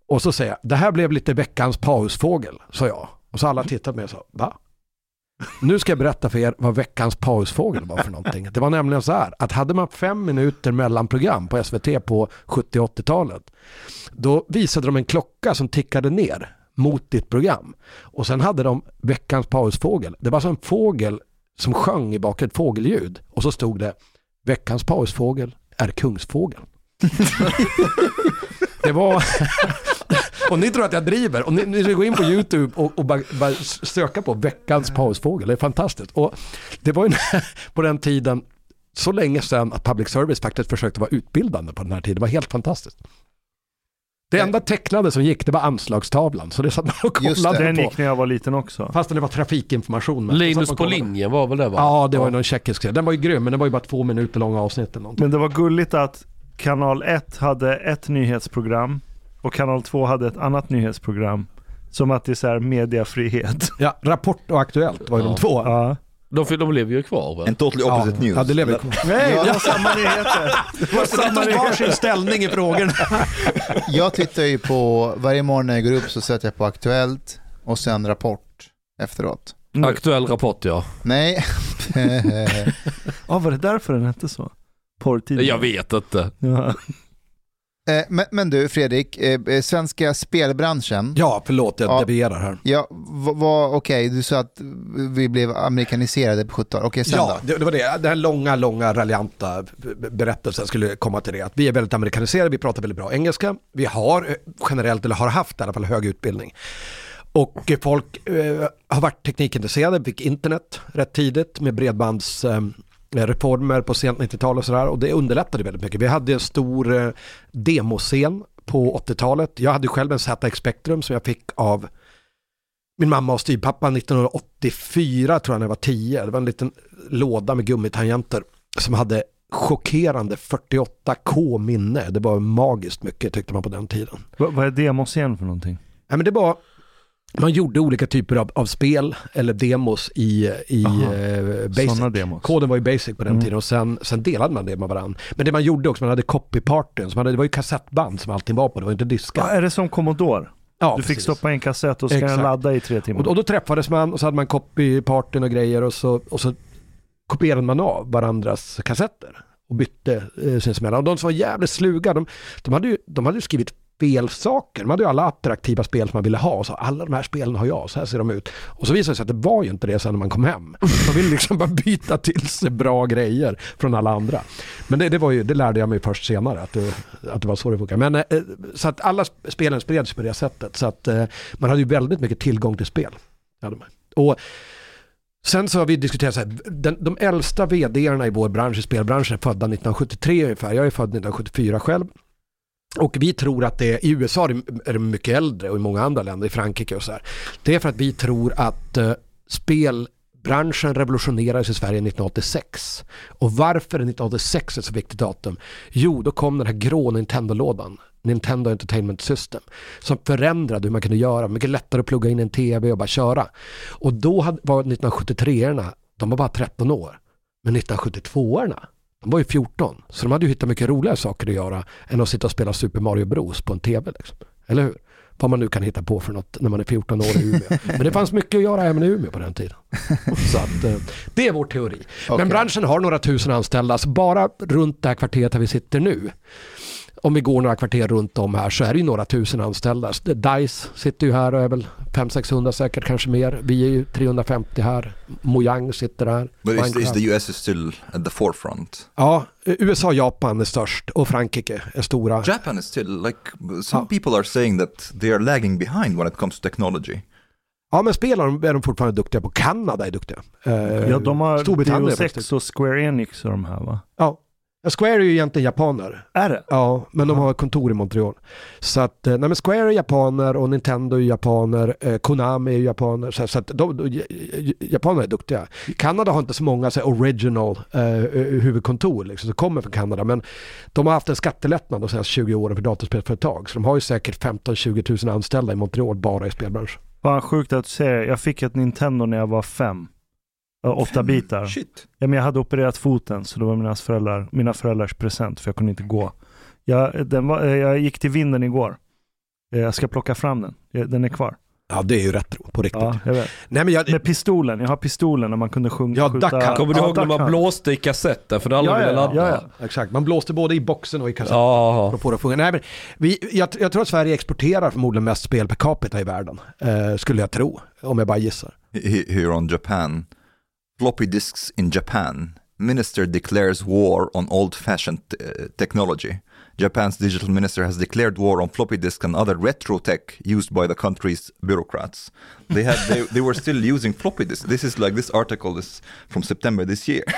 Speaker 3: Och så säger jag, det här blev lite veckans pausfågel, sa jag. Och så alla tittade på mig och sa, va? Nu ska jag berätta för er vad veckans pausfågel var för någonting. Det var nämligen så här att hade man fem minuter mellan program på SVT på 70 80-talet då visade de en klocka som tickade ner mot ditt program. Och sen hade de veckans pausfågel. Det var som en fågel som sjöng i bak ett fågelljud och så stod det veckans pausfågel är kungsfågeln. det var... och ni tror att jag driver och ni, ni ska gå in på YouTube och, och bara, bara söka på veckans pausfågel. Det är fantastiskt. Och det var ju på den tiden så länge sedan att public service faktiskt försökte vara utbildande på den här tiden. Det var helt fantastiskt. Det enda tecknade som gick det var anslagstavlan, så det satt man och kollade
Speaker 2: Den
Speaker 3: på.
Speaker 2: gick när jag var liten också.
Speaker 3: Fastän det var trafikinformation. men-
Speaker 5: Linus på linjen var väl det va?
Speaker 3: Ja, det var ju någon tjeckisk serie. Den var ju grym, men den var ju bara två minuter långa avsnitt eller någonting.
Speaker 2: Men det var gulligt att kanal 1 hade ett nyhetsprogram och kanal 2 hade ett annat nyhetsprogram. Som att det är så här mediafrihet.
Speaker 3: Ja, Rapport och Aktuellt var ju
Speaker 5: Ja.
Speaker 3: de två.
Speaker 2: Ja.
Speaker 5: De, de lever ju kvar väl?
Speaker 4: And totally opposite
Speaker 3: ja,
Speaker 4: news.
Speaker 3: Ja, det lever kvar.
Speaker 2: Nej, det var samma nyheter. Det var samma
Speaker 3: varsin ställning i frågorna.
Speaker 1: Jag tittar ju på, varje morgon när jag går upp så sätter jag på Aktuellt och sen Rapport efteråt.
Speaker 2: Nu.
Speaker 5: Aktuell rapport ja.
Speaker 1: Nej,
Speaker 2: Ja, var det därför den hette så? Porrtidning?
Speaker 5: Jag vet inte.
Speaker 2: Ja.
Speaker 1: Eh, men, men du Fredrik, eh, eh, svenska spelbranschen.
Speaker 3: Ja, förlåt, jag
Speaker 1: Ja.
Speaker 3: devierar här.
Speaker 1: Ja, okej, du sa att vi blev amerikaniserade på 70 Okej, sen
Speaker 3: Ja,
Speaker 1: då?
Speaker 3: det, det var det. Den här långa, långa, raljanta berättelsen skulle komma till det. Att vi är väldigt amerikaniserade, vi pratar väldigt bra engelska. Vi har generellt, eller har haft i alla fall, hög utbildning. Och folk eh, har varit teknikintresserade, fick internet rätt tidigt med bredbandsreformer eh, reformer på sent 90-tal och sådär. Och det underlättade väldigt mycket. Vi hade en stor eh, demoscen på 80-talet. Jag hade själv en ZX Spectrum som jag fick av min mamma och styvpappa 1984 tror jag när jag var 10. Det var en liten låda med gummitangenter som hade chockerande 48k minne. Det var magiskt mycket tyckte man på den tiden.
Speaker 2: Vad, vad är demoscen för någonting?
Speaker 3: Ja, men det var, man gjorde olika typer av, av spel eller demos i, i
Speaker 2: Aha.
Speaker 3: eh, Basic.
Speaker 2: Sådana demos.
Speaker 3: Koden var ju basic på den
Speaker 2: Mm.
Speaker 3: tiden och sen, sen delade man det med varandra. Men det man gjorde också, man hade copypartyn, så det var ju kassettband som allting var på, det var inte diskar.
Speaker 2: Ja, är det som Commodore?
Speaker 3: Ja,
Speaker 2: du fick
Speaker 3: precis.
Speaker 2: stoppa in kassett och ska den ladda i tre timmar.
Speaker 3: Och, och då träffades man och så hade man copypartyn och grejer och så, och så kopierade man av varandras kassetter och bytte eh, sinsemellan. Och de som var jävligt sluga, de, de, hade ju, de hade ju skrivit spelsaker. Man De hade ju alla attraktiva spel som man ville ha. Och så alla de här spelen har jag, så här ser de ut. Och så visade det sig att det var ju inte det sen när man kom hem. De ville liksom bara byta till sig bra grejer från alla andra. Men det, det, var ju, det lärde jag mig först senare, att det, att det var så det funkar. Men eh, så att alla spelen spreds på det sättet. Så att eh, man hade ju väldigt mycket tillgång till spel. Och Sen så har vi diskuterat så här, den, de äldsta vd i vår bransch, i spelbranschen, är födda 1973 ungefär. Jag är född 1974 själv. Och vi tror att det, i USA är det- mycket äldre och i många andra länder, i Frankrike och så här. Det är för att vi tror att eh, spelbranschen revolutionerades i Sverige 1986. Och varför är 1986 ett så viktigt datum? Jo, då kom den här grå Nintendo-lådan. Nintendo Entertainment System. Som förändrade hur man kunde göra. Mycket lättare att plugga in en tv och bara köra. Och då hade, var 1973-erna, de var bara 13 år. Men 1972-erna, de var ju 14. Så de hade ju hittat mycket roligare saker att göra än att sitta och spela Super Mario Bros på en tv. Liksom. Eller hur? Vad man nu kan hitta på för något när man är 14 år i Umeå. Men det fanns mycket att göra även i Umeå på den tiden. Så att, eh, det är vår teori.
Speaker 1: Okej.
Speaker 3: Men branschen har några tusen anställda, så bara runt det här kvarteret där vi sitter nu, om vi går några kvarter runt om här så är det ju några tusen anställda. DICE sitter ju här och är väl 500-600 säkert, kanske mer. Vi är ju 350 här. Mojang sitter här.
Speaker 4: But is, is the US is still at the forefront?
Speaker 3: Ja, USA och Japan är störst och Frankrike är stora.
Speaker 4: Japan is still like some
Speaker 3: Ja.
Speaker 4: people are saying that they are lagging behind when it comes to technology.
Speaker 3: Ja, men spel är de- är de fortfarande duktiga på. Kanada är duktiga. Eh,
Speaker 2: ja, de har
Speaker 3: Storbritannien är
Speaker 2: Deus Ex och Square Enix och de här va?
Speaker 3: Ja. Square är ju egentligen japaner.
Speaker 2: Är det?
Speaker 3: Ja, men de har kontor i Montreal. Så att, eh, nej men Square är japaner och Nintendo är japaner, eh, Konami är japaner. Så, så att de, de, japaner är duktiga. Kanada har inte så många så här, original eh, huvudkontor liksom, som kommer från Kanada. Men de har haft en skattelättnad de senaste 20 åren för datorspelsföretag. Så de har ju säkert 15-20 000 anställda i Montreal bara i spelbranschen.
Speaker 2: Fan sjukt att du säger. Jag fick ett Nintendo när jag var fem. Ja, Åtta bitar.
Speaker 4: Shit.
Speaker 2: Ja, men jag hade opererat foten så det var mina, föräldrar, mina föräldrars present för jag kunde inte gå. Jag, den var, eh, jag gick till vinden igår. Eh, Jag ska plocka fram den. Eh, Den är kvar.
Speaker 3: Ja, det är ju retro på riktigt.
Speaker 2: Ja, jag vet.
Speaker 3: Nej, men jag,
Speaker 2: Med pistolen, jag har pistolen när man kunde sjunga,
Speaker 3: Ja,
Speaker 2: skjuta.
Speaker 3: Duck.
Speaker 5: Kommer du
Speaker 2: Ja,
Speaker 5: ihåg när man blåste i kassetten för alla
Speaker 2: Ja,
Speaker 5: ville
Speaker 2: ja,
Speaker 5: ladda?
Speaker 2: ja, ja.
Speaker 3: exakt, man blåste både i boxen och i kassetten.
Speaker 5: Ja.
Speaker 3: för att få det att fungera. Nej, men vi, jag, jag tror att Sverige exporterar förmodligen mest spel per capita i världen. Eh, skulle jag tro, om jag bara gissar.
Speaker 4: He- Here on Japan, floppy disks in Japan. Minister declares war on old-fashioned uh, technology. Japan's digital minister has declared war on floppy disk and other retro tech used by the country's bureaucrats. They had they, they were still using floppy disk. This is like this article is from September this year.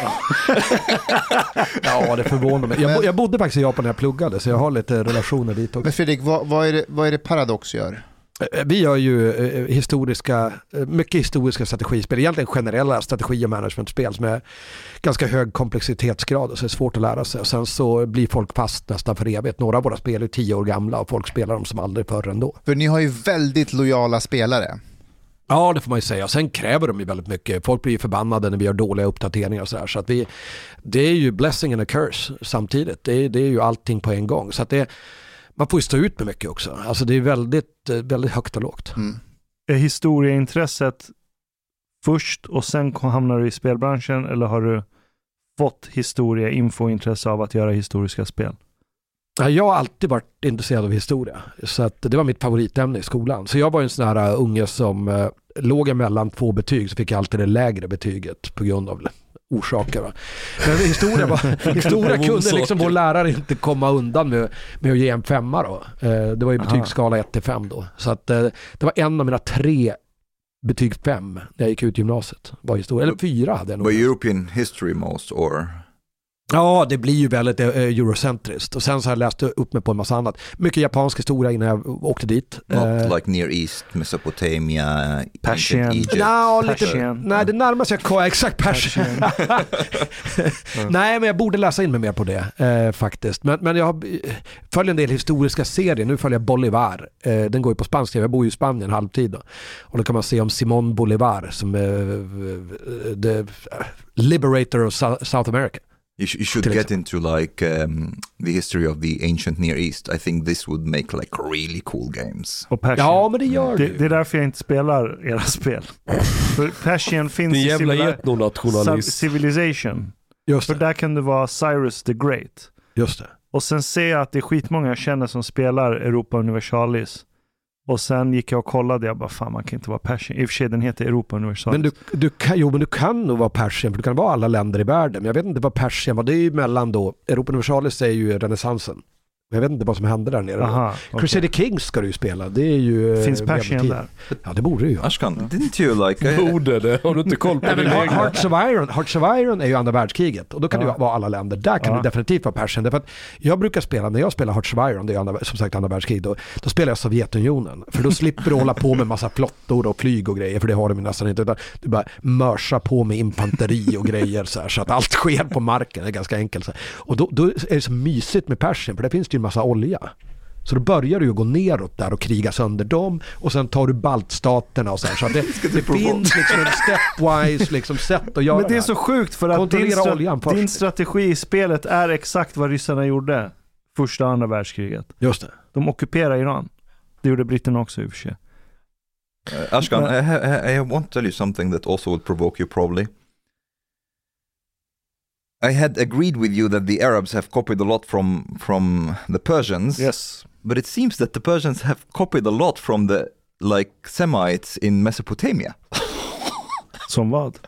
Speaker 3: Ja, det förvånar mig. Jag, jag bodde faktiskt i Japan när jag pluggade, så jag har lite relationer dit också.
Speaker 1: Men Fredrik, vad, vad, är det, vad är det Paradox gör?
Speaker 3: Eh, Vi gör ju eh, historiska, eh, mycket historiska strategispel, egentligen generella strategi och managementspel som är ganska hög komplexitetsgrad och så är det svårt att lära sig. Och sen så blir folk fast nästan för evigt. Några av våra spel är tio år gamla och folk spelar dem som aldrig förr ändå.
Speaker 1: För ni har ju väldigt lojala spelare.
Speaker 3: Ja, det får man ju säga. Sen kräver de ju väldigt mycket. Folk blir ju förbannade när vi gör dåliga uppdateringar och sådär. Så att vi, det är ju blessing and a curse samtidigt. Det är, det är ju allting på en gång. Så att det, man får ju stå ut med mycket också. Alltså det är väldigt, eh, väldigt högt och lågt.
Speaker 1: Mm.
Speaker 2: Är historieintresset först och sen hamnar du i spelbranschen eller har du fått historia, info och intresse av att göra historiska spel?
Speaker 3: Ja, Jag har alltid varit intresserad av historia. Så att det var mitt favoritämne i skolan. Så jag var en sån här uh, unge som uh, låg emellan två betyg så fick jag alltid det lägre betyget på grund av orsaker. Va? Men historia, var, historia kunde liksom vår lärare inte komma undan med, med att ge en femma då. Eh, Det var ju betygsskala 1 till 5 då. Så att eh, det var en av mina tre betyg 5 när jag gick ut gymnasiet. Var historia. Eller fyra hade jag nog.
Speaker 4: But European history most or
Speaker 3: Ja, det blir ju väldigt eh, eurocentriskt. Och sen så har jag läst upp mig på en massa annat. Mycket japansk historia innan jag åkte dit.
Speaker 4: not
Speaker 3: Eh,
Speaker 4: like Near East, Mesopotamia,
Speaker 2: Persian.
Speaker 4: Egypt?
Speaker 3: Lite,
Speaker 2: Persian.
Speaker 3: nej, det närmaste jag kom, exakt Persien. nej, men jag borde läsa in mig mer på det eh, faktiskt. Men, men jag eh, följer en del historiska serier. Nu följer jag Bolivar. Eh, den går ju på spanska. Jag bor ju i Spanien halvtid. Då. Och då kan man se om Simon Bolivar som eh, the liberator of Sou- South America.
Speaker 4: You, sh- you should
Speaker 3: Till
Speaker 4: get into like um, the history of the ancient Near East. I think this would make like really cool games.
Speaker 2: Och Persian.
Speaker 3: Ja, men det gör
Speaker 2: det,
Speaker 3: det
Speaker 2: är därför jag inte spelar era spel. För Persian finns i
Speaker 5: jävla.
Speaker 2: Civilization.
Speaker 3: Just
Speaker 2: För
Speaker 3: det.
Speaker 2: där kan du vara Cyrus the Great.
Speaker 3: Just det.
Speaker 2: Och sen ser jag att det är skitmånga jag känner som spelar Europa Universalis. Och sen gick jag och kollade, jag bara fan man kan inte vara persien. I och för sig den heter Europa Universalis.
Speaker 3: Men du, du, kan, jo, men du kan nog vara Persien, för du kan vara alla länder i världen. Men jag vet inte vad Persien var. Det är ju mellan då, Europa Universalis är ju renässansen. Jag vet inte vad som hände där nere.
Speaker 2: Aha, okej.
Speaker 3: Crusader Kings ska du ju spela. Det är ju... eh,
Speaker 2: Finns
Speaker 3: medeltid.
Speaker 2: där?
Speaker 3: Ja, det borde det ju.
Speaker 4: Ashkan, didn't you like... uh,
Speaker 5: Borde det? Har du inte koll på
Speaker 3: Nej,
Speaker 5: din egna?
Speaker 3: Hearts of Iron, Hearts of Iron är ju andra världskriget och då kan
Speaker 2: Ja.
Speaker 3: det vara alla länder. Där kan
Speaker 2: Ja.
Speaker 3: det definitivt vara Persien. Därför att jag brukar spela, när jag spelar Hearts of Iron, det är andra, som sagt andra världskrig, då, då spelar jag Sovjetunionen. För då slipper du hålla på med massa flottor och flyg och grejer, för det har de ju nästan inte. Utan du bara mörsa på med infanteri och grejer så, här, så att allt sker på marken. Det är ganska enkelt. Så här. Och då, då är det så mysigt med Persien, för där finns det ju en massa olja. Så då börjar du ju gå neråt där och kriga sönder dem och sen tar du baltstaterna och så här. Så det, det finns liksom en stepwise liksom sätt att göra
Speaker 2: Men det är så sjukt för att din, stra- din strategi i spelet är exakt vad ryssarna gjorde första och andra världskriget.
Speaker 3: Just det.
Speaker 2: De ockuperar Iran. Det gjorde britterna också i och för sig.
Speaker 4: Uh, Ashkan,
Speaker 2: But-
Speaker 4: I, ha- I, I want to tell you something that also would provoke you probably. I had agreed with you that the Arabs have copied a lot from from the Persians,
Speaker 2: Yes.
Speaker 4: but it seems that the Persians have copied a lot from the like Semites in Mesopotamia.
Speaker 2: Som vad?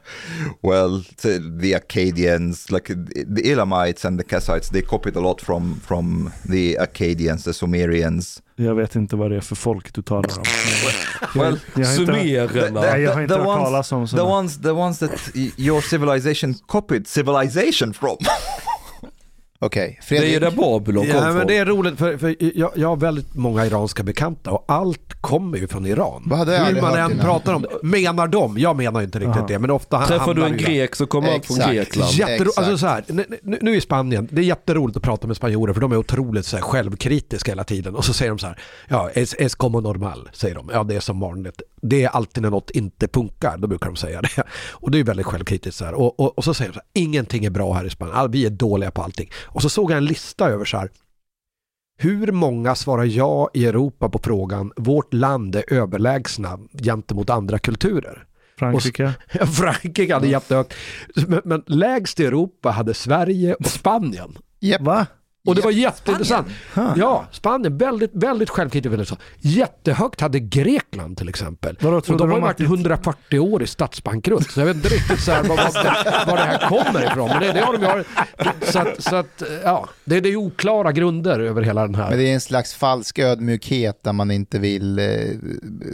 Speaker 4: Well, the, the Akkadians, like the Elamites and the Kassites, they copied a lot from from the Akkadians, the Sumerians.
Speaker 2: Jag vet inte vad det är för folk du talar om.
Speaker 4: Well,
Speaker 2: jag, jag har inte
Speaker 4: The
Speaker 2: hört
Speaker 4: ones-
Speaker 2: talas om
Speaker 4: The
Speaker 2: sådana.
Speaker 4: ones, the ones that your civilization copied civilization from.
Speaker 1: Okej,
Speaker 5: Det är ju
Speaker 1: Fredrik.
Speaker 5: där Babylon kom
Speaker 3: Ja, men det är roligt för, för jag, jag har väldigt många iranska bekanta och allt kommer ju från Iran.
Speaker 1: Vad hade jag
Speaker 3: Hur
Speaker 1: aldrig
Speaker 3: man
Speaker 1: hört
Speaker 3: än
Speaker 1: innan.
Speaker 3: pratar om. Menar de? Jag menar ju inte riktigt
Speaker 2: Aha.
Speaker 3: det, men ofta
Speaker 5: Träffar du en
Speaker 3: ju-
Speaker 5: grek så kommer allt från
Speaker 1: Exakt.
Speaker 5: Grekland.
Speaker 3: Jättero-
Speaker 1: Exakt.
Speaker 3: alltså så här, nu, nu- nu i Spanien, det är jätteroligt att prata med spanjorer för de är otroligt så här, självkritiska hela tiden. Och så säger de så här, ja, es, es como normal, säger de. Ja, det är som vanligt. Det är alltid när något inte funkar, då brukar de säga det. Och det är väldigt självkritiskt så här. Och, och, och så säger de så här, ingenting är bra här i Spanien, All- vi är dåliga på allting. Och så såg jag en lista över så här, hur många svarar ja i Europa på frågan vårt land är överlägsna gentemot andra kulturer?
Speaker 2: Frankrike.
Speaker 3: Frankrike hade jättehögt. Men, men lägst i Europa hade Sverige och Spanien.
Speaker 1: Japp.
Speaker 2: Va?
Speaker 3: Och det var jätteintressant.
Speaker 2: Huh.
Speaker 3: Ja, Spanien, väldigt, väldigt självkritiskt. Jättehögt hade Grekland till exempel.
Speaker 2: Vadå,
Speaker 3: och de har ju varit
Speaker 2: det-
Speaker 3: 140 år i statsbankrutt. Så jag vet inte riktigt så här, var, var, var det här kommer ifrån. Men det, det har de ju så att, så att, ja, det, det är oklara grunder över hela den
Speaker 1: Men
Speaker 3: här.
Speaker 1: det är en slags falsk ödmjukhet där man inte vill eh,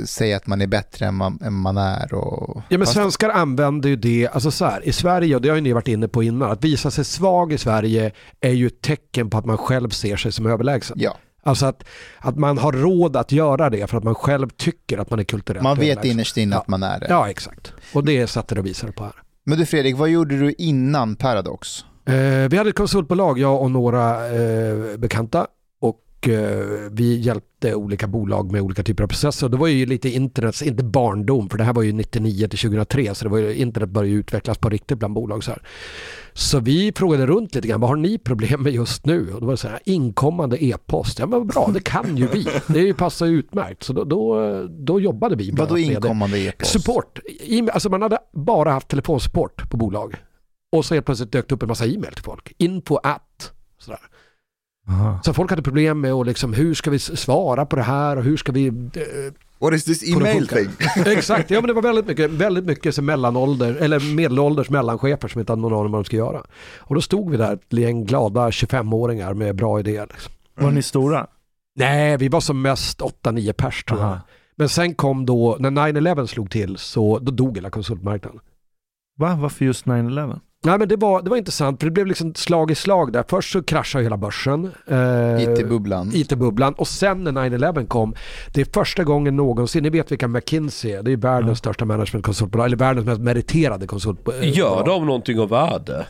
Speaker 1: säga att man är bättre än man, än man är. Och...
Speaker 3: Ja men svenskar använder ju det, alltså så här, i Sverige, och det har ju ni varit inne på innan, att visa sig svag i Sverige är ju ett tecken på att man själv ser sig som överlägsen.
Speaker 1: Ja,
Speaker 3: Alltså att, att man har råd att göra det för att man själv tycker att man är kulturellt
Speaker 1: man vet
Speaker 3: överlägsen.
Speaker 1: innerst inne
Speaker 3: Ja.
Speaker 1: att man är det.
Speaker 3: Ja, exakt. Och det är sättet att visa det på här.
Speaker 1: Men du Fredrik, vad gjorde du innan Paradox?
Speaker 3: Eh, vi hade ett konsultbolag, jag och några eh, bekanta. Eh, vi hjälpte olika bolag med olika typer av processer. Det var ju lite internets, inte barndom, för det här var ju 99 till 2003, så det var ju, internet började utvecklas på riktigt bland bolag. Så, här. så vi frågade runt lite grann, vad har ni problem med just nu? Och då var det så här, inkommande e-post. Ja men bra, det kan ju vi. Det är ju passar ju utmärkt. Så då, då, då jobbade vi.
Speaker 1: Vadå inkommande e-post?
Speaker 3: Support. E- Alltså man hade bara haft telefonsupport på bolag. Och så helt plötsligt dök det upp en massa e-mail till folk. Info at. Sådär.
Speaker 2: Aha.
Speaker 3: Så folk hade problem med att liksom, hur ska vi svara på det här och hur ska vi... eh,
Speaker 4: What is this email thing?
Speaker 3: Exakt, ja men det var väldigt mycket, väldigt mycket så mellanålder, eller medelålders mellanchefer som inte hade någon aning om vad de ska göra. Och då stod vi där, ett gäng glada 25-åringar med bra idéer. Liksom.
Speaker 2: Var ni stora?
Speaker 3: Nej, vi var som mest 8-9 pers tror jag.
Speaker 2: Aha.
Speaker 3: Men sen kom då, när 9-11 slog till, så då dog hela konsultmarknaden.
Speaker 2: Va? Varför just 9-11?
Speaker 3: Nej men det var, det var intressant för det blev liksom slag i slag där. Först så kraschade hela börsen. Eh,
Speaker 1: IT-bubblan.
Speaker 3: IT-bubblan och sen när 9-11 kom, det är första gången någonsin, ni vet vilka McKinsey är, det är världens
Speaker 2: Ja.
Speaker 3: största managementkonsultbolag, eller världens mest meriterade konsultbolag.
Speaker 5: Gör de någonting av värde?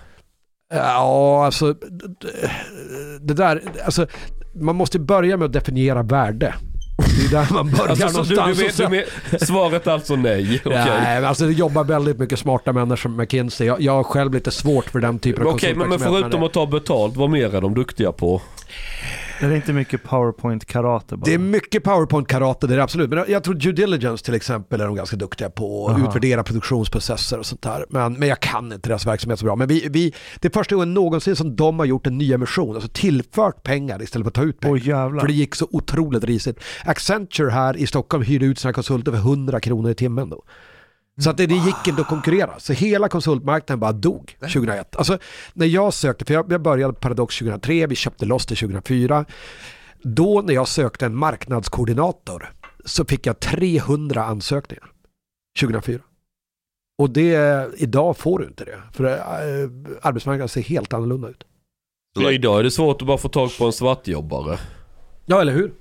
Speaker 3: Ja, alltså det, det där, alltså man måste börja med att definiera värde. Det är där man börjar
Speaker 5: Alltså, så du, du,
Speaker 3: någonstans.
Speaker 5: vet,
Speaker 3: sen-
Speaker 5: du men, svaret är alltså nej? Okej.
Speaker 3: Nej, men alltså det jobbar väldigt mycket smarta människor som McKinsey. Jag, jag har själv lite svårt för den typen av
Speaker 5: Okej, men, men
Speaker 3: konsultverksamhet,
Speaker 5: förutom att ta betalt, vad mer är de duktiga på?
Speaker 2: Är det inte mycket powerpoint-karate bara?
Speaker 3: Det är mycket powerpoint-karate, det är det absolut. Men jag tror due diligence till exempel är de ganska duktiga på. Att utvärdera produktionsprocesser och sånt där. Men, men jag kan inte deras verksamhet så bra. Men vi, vi, det är första gången någonsin som de har gjort en ny emission. Alltså tillfört pengar istället för att ta ut pengar.
Speaker 2: Åh jävlar.
Speaker 3: För det gick så otroligt risigt. Accenture här i Stockholm hyrde ut sina konsulter för 100 kronor i timmen då. Så att det, det gick inte att konkurrera. Så hela konsultmarknaden bara dog 2001. Alltså när jag sökte, för jag, jag började Paradox 2003, vi köpte loss det 2004. Då när jag sökte en marknadskoordinator så fick jag 300 ansökningar 2004. Och det, idag får du inte det. För äh, arbetsmarknaden ser helt annorlunda ut.
Speaker 5: Ja, idag är det svårt att bara få tag på en svartjobbare.
Speaker 3: Ja, eller hur?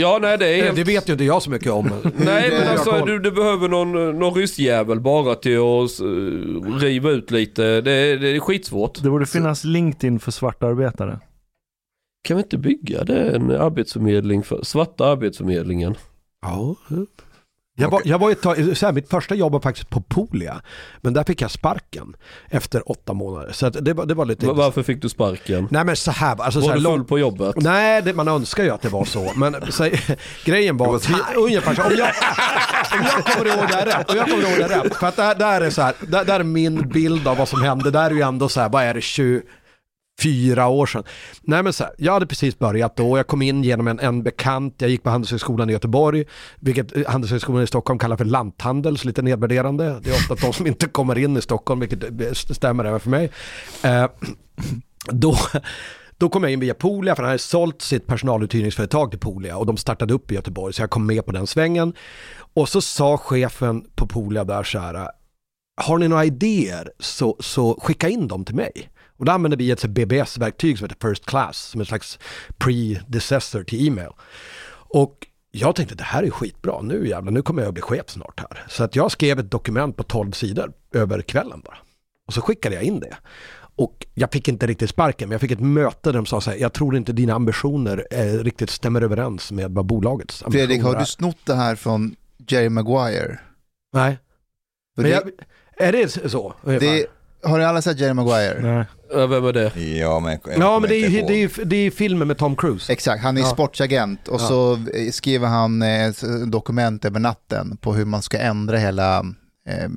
Speaker 5: Ja, nej det är helt...
Speaker 3: Det vet ju inte jag så mycket om.
Speaker 5: Nej men alltså du, du behöver någon, någon ryssjävel bara till att uh, riva ut lite. Det, är- det är skitsvårt.
Speaker 2: Det borde finnas LinkedIn för svarta arbetare.
Speaker 5: Kan vi inte bygga det? En arbetsförmedling för svarta arbetsförmedlingen.
Speaker 3: Ja. Jag var, jag var ett tag, så här, mitt första jobb var faktiskt på Polia. Men där fick jag sparken efter åtta månader. Så det, var, det var lite...
Speaker 5: Va- Varför fick du sparken?
Speaker 3: Nej men så här, alltså så
Speaker 5: Var
Speaker 3: här
Speaker 5: du full på jobbet?
Speaker 3: Nej, det, man önskar ju att det var så. Men så, grejen var, vi, ungefär så, om jag, om jag kommer ihåg det här rätt, om jag kommer ihåg det här rätt, för att det här, det här är så här, det, det här är min bild av vad som hände, det här är ju ändå så här, vad är det, 24 år sedan. Nej men så här, jag hade precis börjat då, jag kom in genom en, en bekant, jag gick på Handelshögskolan i Göteborg, vilket eh, Handelshögskolan i Stockholm kallar för lanthandel, så lite nedvärderande. Det är ofta de som inte kommer in i Stockholm, vilket eh, stämmer även för mig. Eh, då, då kom jag in via Polia, för han hade sålt sitt personaluthyrningsföretag till Polia och de startade upp i Göteborg, så jag kom med på den svängen. Och så sa chefen på Polia där så här, har ni några idéer så, så skicka in dem till mig. Och då använder vi ett BBS-verktyg som heter First Class, som en slags predecessor till e-mail. Och jag tänkte det här är skitbra, nu jävlar, nu kommer jag att bli chef snart här. Så att jag skrev ett dokument på 12 sidor över kvällen bara. Och så skickade jag in det. Och jag fick inte riktigt sparken, men jag fick ett möte där de sa så här, jag tror inte dina ambitioner eh, riktigt stämmer överens med vad bolagets ambitioner
Speaker 1: Fredrik, har
Speaker 3: är."
Speaker 1: du snott det här från Jerry Maguire?
Speaker 3: Nej.
Speaker 1: För
Speaker 3: Men
Speaker 1: det,
Speaker 3: jag, är det så? ungefär?
Speaker 1: det, Har ni alla sett Jerry Maguire?
Speaker 2: Nej.
Speaker 5: Ja, Vem är det?
Speaker 4: Ja, men,
Speaker 3: Ja, men det är det är, ju- det är ju filmen med Tom Cruise.
Speaker 1: Exakt, han är
Speaker 3: Ja.
Speaker 1: sportsagent och
Speaker 3: Ja.
Speaker 1: så skriver han eh, dokument över natten på hur man ska ändra hela eh,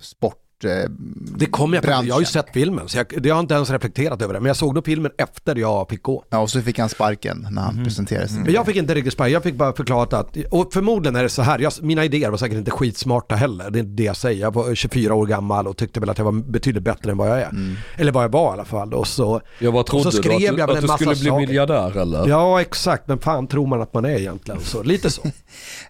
Speaker 1: sport... Eh,
Speaker 3: Det kommer jag på. Jag har ju sett filmen, så jag, jag har inte ens reflekterat över det. Men jag såg då filmen efter jag fick gå.
Speaker 1: Ja, och så fick han sparken när han presenterade sig.
Speaker 3: Men jag fick inte riktigt spark, jag fick bara förklarat att, och förmodligen är det så här, jag, mina idéer var säkert inte skitsmarta heller, det är inte det jag säger. Jag var 24 år gammal och tyckte väl att jag var betydligt bättre än vad jag är. Eller vad jag var i alla fall. Och så,
Speaker 5: Jag bara
Speaker 3: Och
Speaker 5: trodde
Speaker 3: så
Speaker 5: du
Speaker 3: skrev
Speaker 5: att,
Speaker 3: jag
Speaker 5: du, att du
Speaker 3: massa
Speaker 5: skulle bli
Speaker 3: saker.
Speaker 5: miljardär eller?
Speaker 3: ja exakt, men fan tror man att man är egentligen? Så, lite så.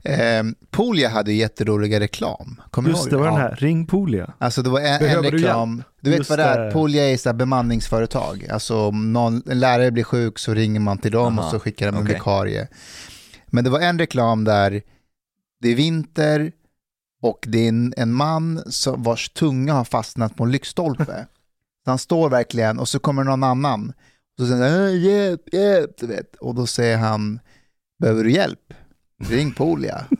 Speaker 1: Eh, Polia hade jätteroliga reklam. Kommer du
Speaker 2: Just det, var den
Speaker 1: Ja.
Speaker 2: här. Ring Polia.
Speaker 1: Alltså det var en, en
Speaker 3: Behöver du
Speaker 1: reklam. Du, vet vad det är?
Speaker 2: det.
Speaker 1: Polia är så här bemanningsföretag. Alltså om någon, en lärare blir sjuk så ringer man till dem
Speaker 4: Aha,
Speaker 1: och så skickar de en
Speaker 4: okej.
Speaker 1: vikarie. Men det var en reklam där det är vinter och det är en, en man som, vars tunga har fastnat på en lyktstolpe. Han står verkligen och så kommer någon annan. Och så säger han "Äh, hjälp, hjälp, du vet. Och då säger han, behöver du hjälp? Ring Polia.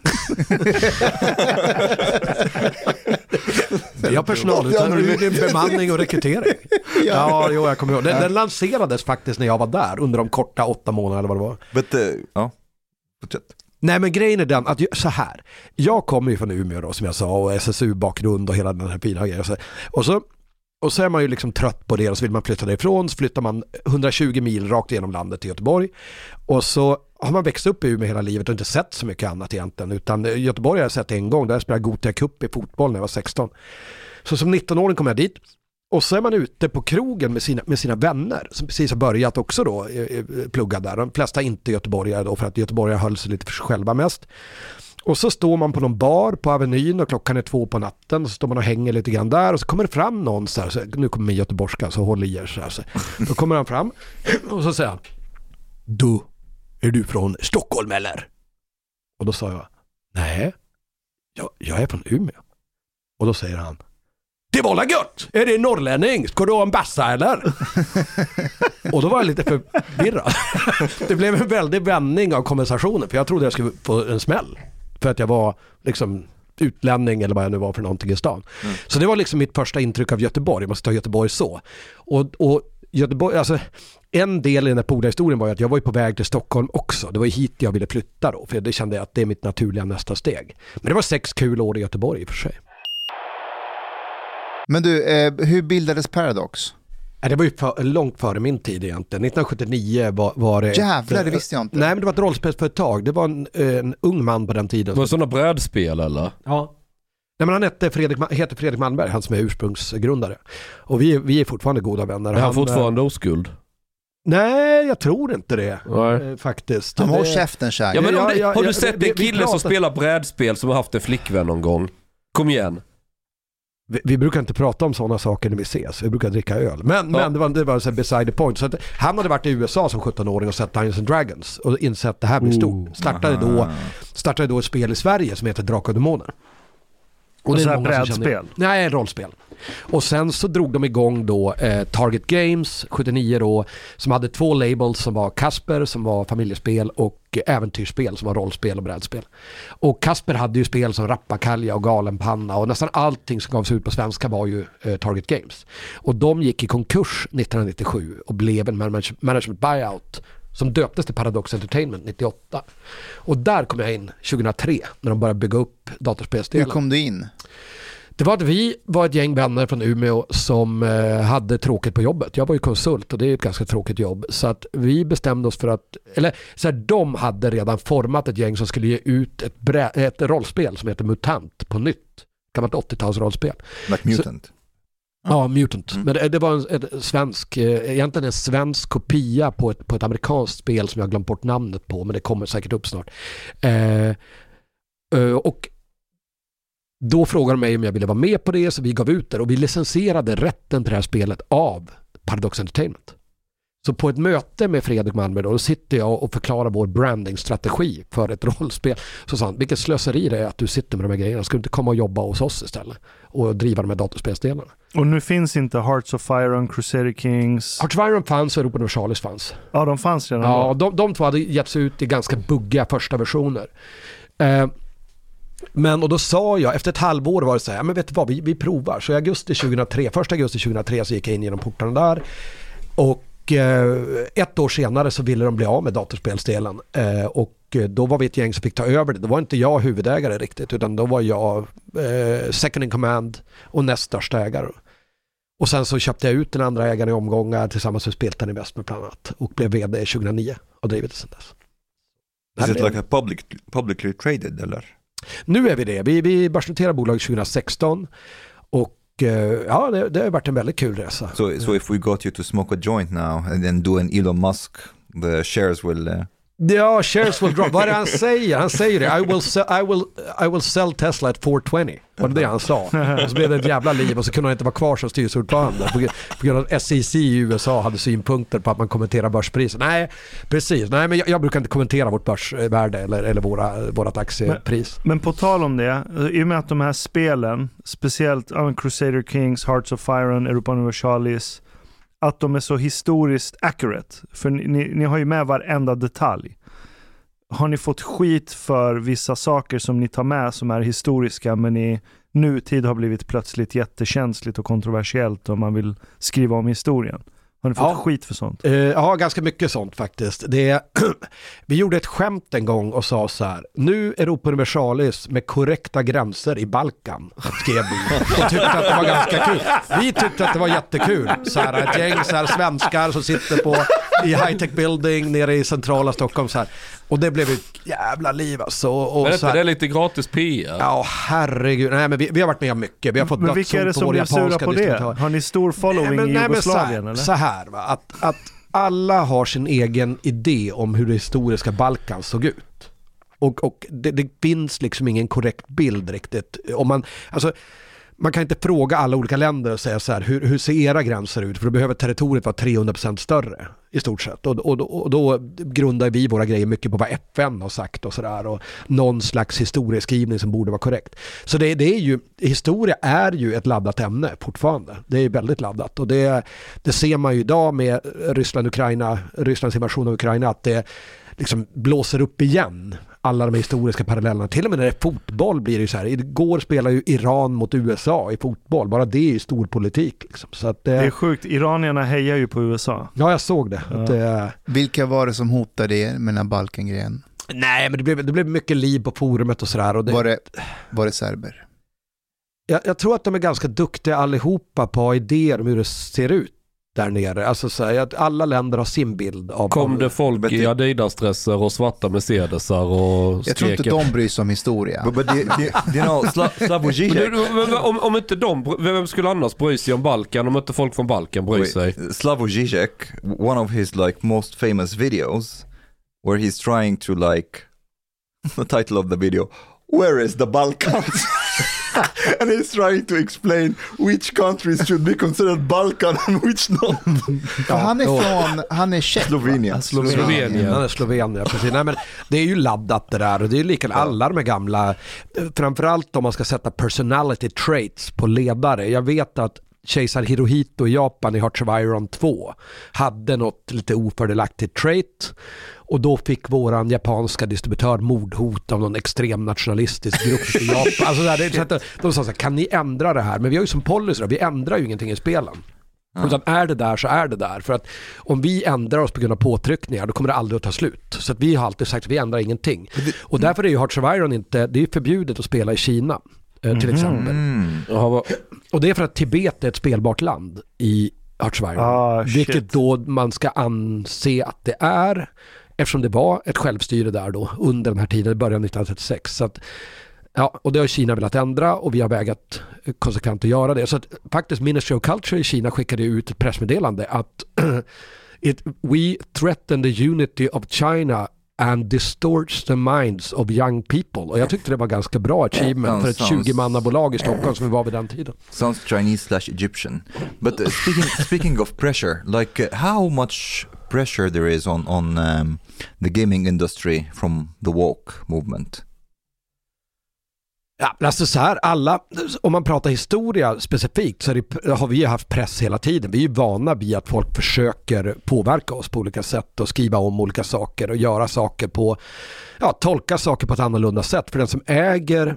Speaker 3: Jag har personal, utan det är bemanning och rekrytering. Ja, jo, jag kommer ihåg. Den, den lanserades faktiskt när jag var där under de korta åtta månaderna eller vad det var.
Speaker 4: But, uh, ja, fortsätt.
Speaker 3: Nej men grejen är den att jag, så här. Jag kommer ju från Umeå då som jag sa och SSU-bakgrund och hela den här fina grejen. Så- Och så, och så är man ju liksom trött på det och så vill man flytta därifrån. Så flyttar man 120 mil rakt igenom landet till Göteborg. Och så har man växt upp i Umeå hela livet och inte sett så mycket annat egentligen. Utan Göteborg har jag sett en gång, där jag spelade Gothia Cup i fotboll när jag var 16. Så som 19-åring kom jag dit. Och så är man ute på krogen med sina, med sina vänner som precis har börjat också då eh, eh, plugga där. De flesta inte göteborgare då för att göteborgare höll sig lite för sig själva mest. Och så står man på någon bar på Avenyn och klockan är två på natten. Och så står man och hänger lite grann där och så kommer det fram någon så här, så, nu kommer min göteborgska så håll i er så här. Så. Då kommer han fram och så säger han Du, är du från Stockholm eller? Och då sa jag Nej, jag, jag är från Umeå. Och då säger han Det var la gött! Är det norrlänning? Ska du ha en bassa eller? och då var jag lite förvirrad. det blev en väldig vändning av konversationen för jag trodde jag skulle få en smäll. För att jag var liksom utlänning eller vad jag nu var för någonting i stan. Så det var liksom mitt första intryck av Göteborg, jag måste ta Göteborg så. Och, och Göteborg, alltså en del i den här polarhistorien var ju att jag var ju på väg till Stockholm också. Det var ju hit jag ville flytta då, för det kände jag att det är mitt naturliga nästa steg. Men det var sex kul år i Göteborg i och för sig.
Speaker 1: Men du, eh, hur bildades Paradox?
Speaker 3: Nej, Det var ju för, långt före min tid egentligen. 1979 var, var det...
Speaker 1: Jävlar, det visste jag inte.
Speaker 3: Nej, men det var ett rollspelsföretag. Det var en, en ung man på den tiden.
Speaker 5: Det var sådana brädspel eller?
Speaker 3: Ja. Nej, men han hette Fredrik, heter Fredrik Malmberg, han som är ursprungsgrundare. Och vi, är- vi är fortfarande goda vänner.
Speaker 5: Är han
Speaker 3: eh,
Speaker 5: fortfarande oskuld?
Speaker 3: Nej, jag tror inte det.
Speaker 5: Nej.
Speaker 3: eh, Faktiskt.
Speaker 1: Han håll
Speaker 3: Det-
Speaker 1: käften Shaggy.
Speaker 5: Ja, men om
Speaker 3: Ja,
Speaker 5: det,
Speaker 3: ja,
Speaker 5: har du
Speaker 3: ja,
Speaker 5: sett en kille som
Speaker 3: pratar-
Speaker 5: spelar brädspel som har haft en flickvän någon gång? Kom igen.
Speaker 3: Vi, vi brukar inte prata om sådana saker när vi ses, vi brukar dricka öl. Men, men det var, det var så här beside the point. Så att han hade varit i USA som 17-åring och sett Dungeons and Dragons och insett att det här blir stort. Startade då, startade då ett spel i Sverige som heter Drakar och Demoner.
Speaker 2: Och
Speaker 3: det är känner-
Speaker 2: brädspel?
Speaker 3: Nej, rollspel. Och sen så drog de igång då eh, Target Games 79 då, som hade två labels som var Kasper som var familjespel och äventyrsspel som var rollspel och brädspel. Och Kasper hade ju spel som Rappakalja och Galenpanna och nästan allting som gavs ut på svenska var ju eh, Target Games. Och de gick i konkurs 1997 och blev en manage- management buyout som döptes till Paradox Entertainment 98. Och där kom jag in 2003 när de började bygga upp
Speaker 1: Hur
Speaker 3: datorspelsdelen.
Speaker 1: kom du in?
Speaker 3: Det var att vi var ett gäng vänner från Umeå som eh, hade tråkigt på jobbet. Jag var ju konsult och det är ett ganska tråkigt jobb. Så att vi bestämde oss för att, eller så här, de hade redan format ett gäng som skulle ge ut ett, brä, ett rollspel som heter Mutant på nytt. Gammalt 80-talsrollspel.
Speaker 4: Like mutant.
Speaker 3: Ja, Mutant.
Speaker 4: Mm.
Speaker 3: Men det, det var en, en svensk, eh, egentligen en svensk kopia på ett, på ett amerikanskt spel som jag glömt bort namnet på, men det kommer säkert upp snart. Eh, eh, och då frågade de mig om jag ville vara med på det, så vi gav ut det och vi licensierade rätten till det här spelet av Paradox Entertainment. Så på ett möte med Fredrik Malmberg då, då sitter jag och förklarar vår brandingstrategi för ett rollspel. Så sa han, vilket slöseri det är att du sitter med de här grejerna. Ska du inte komma och jobba hos oss istället? Och driva de här datorspelsdelarna.
Speaker 2: Och nu finns inte Hearts of Iron, Crusader Kings.
Speaker 3: Hearts of Iron fanns och Europa Universalis fanns.
Speaker 2: Ja, de fanns redan
Speaker 3: Ja,
Speaker 2: då.
Speaker 3: de, de två hade getts ut i ganska buggiga första versioner. Eh, Men och då sa jag, efter ett halvår var det så här, "Ja, men vet du vad, vi, vi provar. Så i augusti 2003, första augusti 2003 så gick jag in genom portarna där. Och eh, ett år senare så ville de bli av med datorspelsdelen. Eh, och eh, då var vi ett gäng som fick ta över det. Då var inte jag huvudägare riktigt utan då var jag second in command och näst största ägare. Och sen så köpte jag ut den andra ägaren i omgångar tillsammans med Spiltan Investment bland annat. Och blev vd 2009 och drivit det sedan dess.
Speaker 4: Is it like a public, publicly traded eller?
Speaker 3: Nu är vi det. Vi, vi börsnoterade bolaget 2016 och ja, det, det har varit en väldigt kul resa.
Speaker 4: So, so if we got you to smoke a joint now and then do an Elon Musk, the shares will... Uh,
Speaker 3: Ja, shares will drop. Vad är det han säger? Han säger det. I will, sell, I will, I will sell Tesla at 420. Var det det han sa? Och så blev det ett jävla liv och så kunde han inte vara kvar som styrelseordförande. På, grund- av att SEC i USA hade synpunkter på att man kommenterar börspriser. Nej, precis. Nej, men jag, jag brukar inte kommentera vårt börsvärde eller, eller våra, vårat aktiepris.
Speaker 2: Men på tal om det, i och med att de här spelen, speciellt Crusader Kings, Hearts of Iron, Europa Universalis, att de är så historiskt accurate. För ni, ni, ni har ju med varenda detalj. Har ni fått skit för vissa saker som ni tar med som är historiska men i nutid har blivit plötsligt jättekänsligt och kontroversiellt om man vill skriva om historien? Har ni fått
Speaker 3: Ja.
Speaker 2: skit för sånt?
Speaker 3: Eh, ja, ganska mycket sånt faktiskt. Det, vi gjorde ett skämt en gång och sa så här, nu Europa Universalis med korrekta gränser i Balkan, skrev vi. Och tyckte att det var ganska kul. Vi tyckte att det var jättekul. Så här, ett gäng så här, svenskar som sitter på, i high-tech building nere i centrala Stockholm. Så här. Och det blev ett jävla liv alltså. Och,
Speaker 5: Men
Speaker 3: så här,
Speaker 5: det är lite gratis PR?
Speaker 3: Ja, herregud. Nej, men vi, vi har varit med om mycket. Vi har fått
Speaker 2: Men vilka är det som
Speaker 3: vår
Speaker 2: blev sura
Speaker 3: japanska
Speaker 2: på det?
Speaker 3: distributör.
Speaker 2: Har ni stor following
Speaker 3: Nej, men-
Speaker 2: i
Speaker 3: nej, men
Speaker 2: Jugoslavien
Speaker 3: så här,
Speaker 2: eller?
Speaker 3: Så här, va? Att, att alla har sin egen idé om hur det historiska Balkan såg ut. Och, och det, det finns liksom ingen korrekt bild riktigt. Om man, alltså, man kan inte fråga alla olika länder och säga så här, hur, hur ser era gränser ut? För då behöver territoriet vara 300% större i stort sett. Och, och, och då grundar vi våra grejer mycket på vad FN har sagt och sådär. Och någon slags historieskrivning som borde vara korrekt. Så det, det är ju, historia är ju ett laddat ämne fortfarande. Det är väldigt laddat. Och det, det ser man ju idag med Ryssland-Ukraina, Rysslands invasion av Ukraina, att det liksom blåser upp igen alla de historiska parallellerna. Till och med när det är fotboll blir det ju så här. Igår spelade ju Iran mot USA i fotboll. Bara det är ju stor politik. Liksom. Så att,
Speaker 2: Det är sjukt, iranierna hejar ju på USA.
Speaker 3: ja, jag såg det. Att det
Speaker 1: Vilka var det som hotade er med den här Balkangrejen?
Speaker 3: nej, men det blev, det blev mycket liv på forumet och sådär. Och det,
Speaker 1: Var det, var det serber?
Speaker 3: jag, jag tror att de är ganska duktiga allihopa på idéer om hur det ser ut där nere. Alltså så här, att alla länder har sin bild av...
Speaker 5: Kom det folk
Speaker 4: Men
Speaker 5: i
Speaker 4: det-
Speaker 5: Adidas-dresser och svarta Mercedesar och
Speaker 1: Jag tror inte
Speaker 5: skrek-
Speaker 1: de bryr sig om historia.
Speaker 5: om, om inte de, vem skulle annars bry sig om Balkan om inte folk från Balkan bryr sig?
Speaker 4: Slavoj Žižek, one of his like most famous videos, where he's trying to like, the title of the video, where is the Balkans? and he's trying to explain which countries should be considered Balkan and which not.
Speaker 1: Ja, han är från, han är tjeck.
Speaker 4: Slovenien.
Speaker 5: Slovenien.
Speaker 3: Han är Slovenien, precis. Nej, men det är ju laddat det där och det är lika alla de här gamla, framförallt om man ska sätta personality traits på ledare. Jag vet att kejsar Hirohito i Japan i Hearts of Iron 2 hade något lite ofördelaktigt trait och då fick våran japanska distributör mordhot av någon extrem nationalistisk grupp i Japan. Alltså där, det, så att de sa så här, kan ni ändra det här? Men vi har ju som policy då, vi ändrar ju ingenting i spelen. Utan är det där så är det där. För att om vi ändrar oss på grund av påtryckningar då kommer det aldrig att ta slut. Så att vi har alltid sagt att vi ändrar ingenting. Och därför är ju Hearts of Iron inte, det är förbjudet att spela i Kina. eh, Till exempel.
Speaker 4: Mm.
Speaker 5: Jaha, vad-
Speaker 3: Och det är för att Tibet är ett spelbart land i Hearts of Iron.
Speaker 2: Ah,
Speaker 3: vilket då man ska anse att det är. Eftersom det var ett självstyre där då under den här tiden, början av 1936. Så att, ja, och det har Kina velat ändra och vi har vägat konsekvent att göra det. Så att faktiskt Ministry of Culture i Kina skickade ut ett pressmeddelande att it, we threaten the unity of China and distorts the minds of young people. Och jag tyckte det var ganska bra achievement för ett
Speaker 4: Sounds-
Speaker 3: 20-mannabolag i Stockholm som vi var vid den tiden.
Speaker 4: Sounds Chinese slash Egyptian. But uh, speaking speaking of pressure, like uh, how much pressure there is on on um, the gaming industry from the woke movement?
Speaker 3: Ja, alltså så här, alla, om man pratar historia specifikt så det, har vi ju haft press hela tiden. Vi är ju vana vid att folk försöker påverka oss på olika sätt och skriva om olika saker och göra saker på, ja, tolka saker på ett annorlunda sätt. För den som äger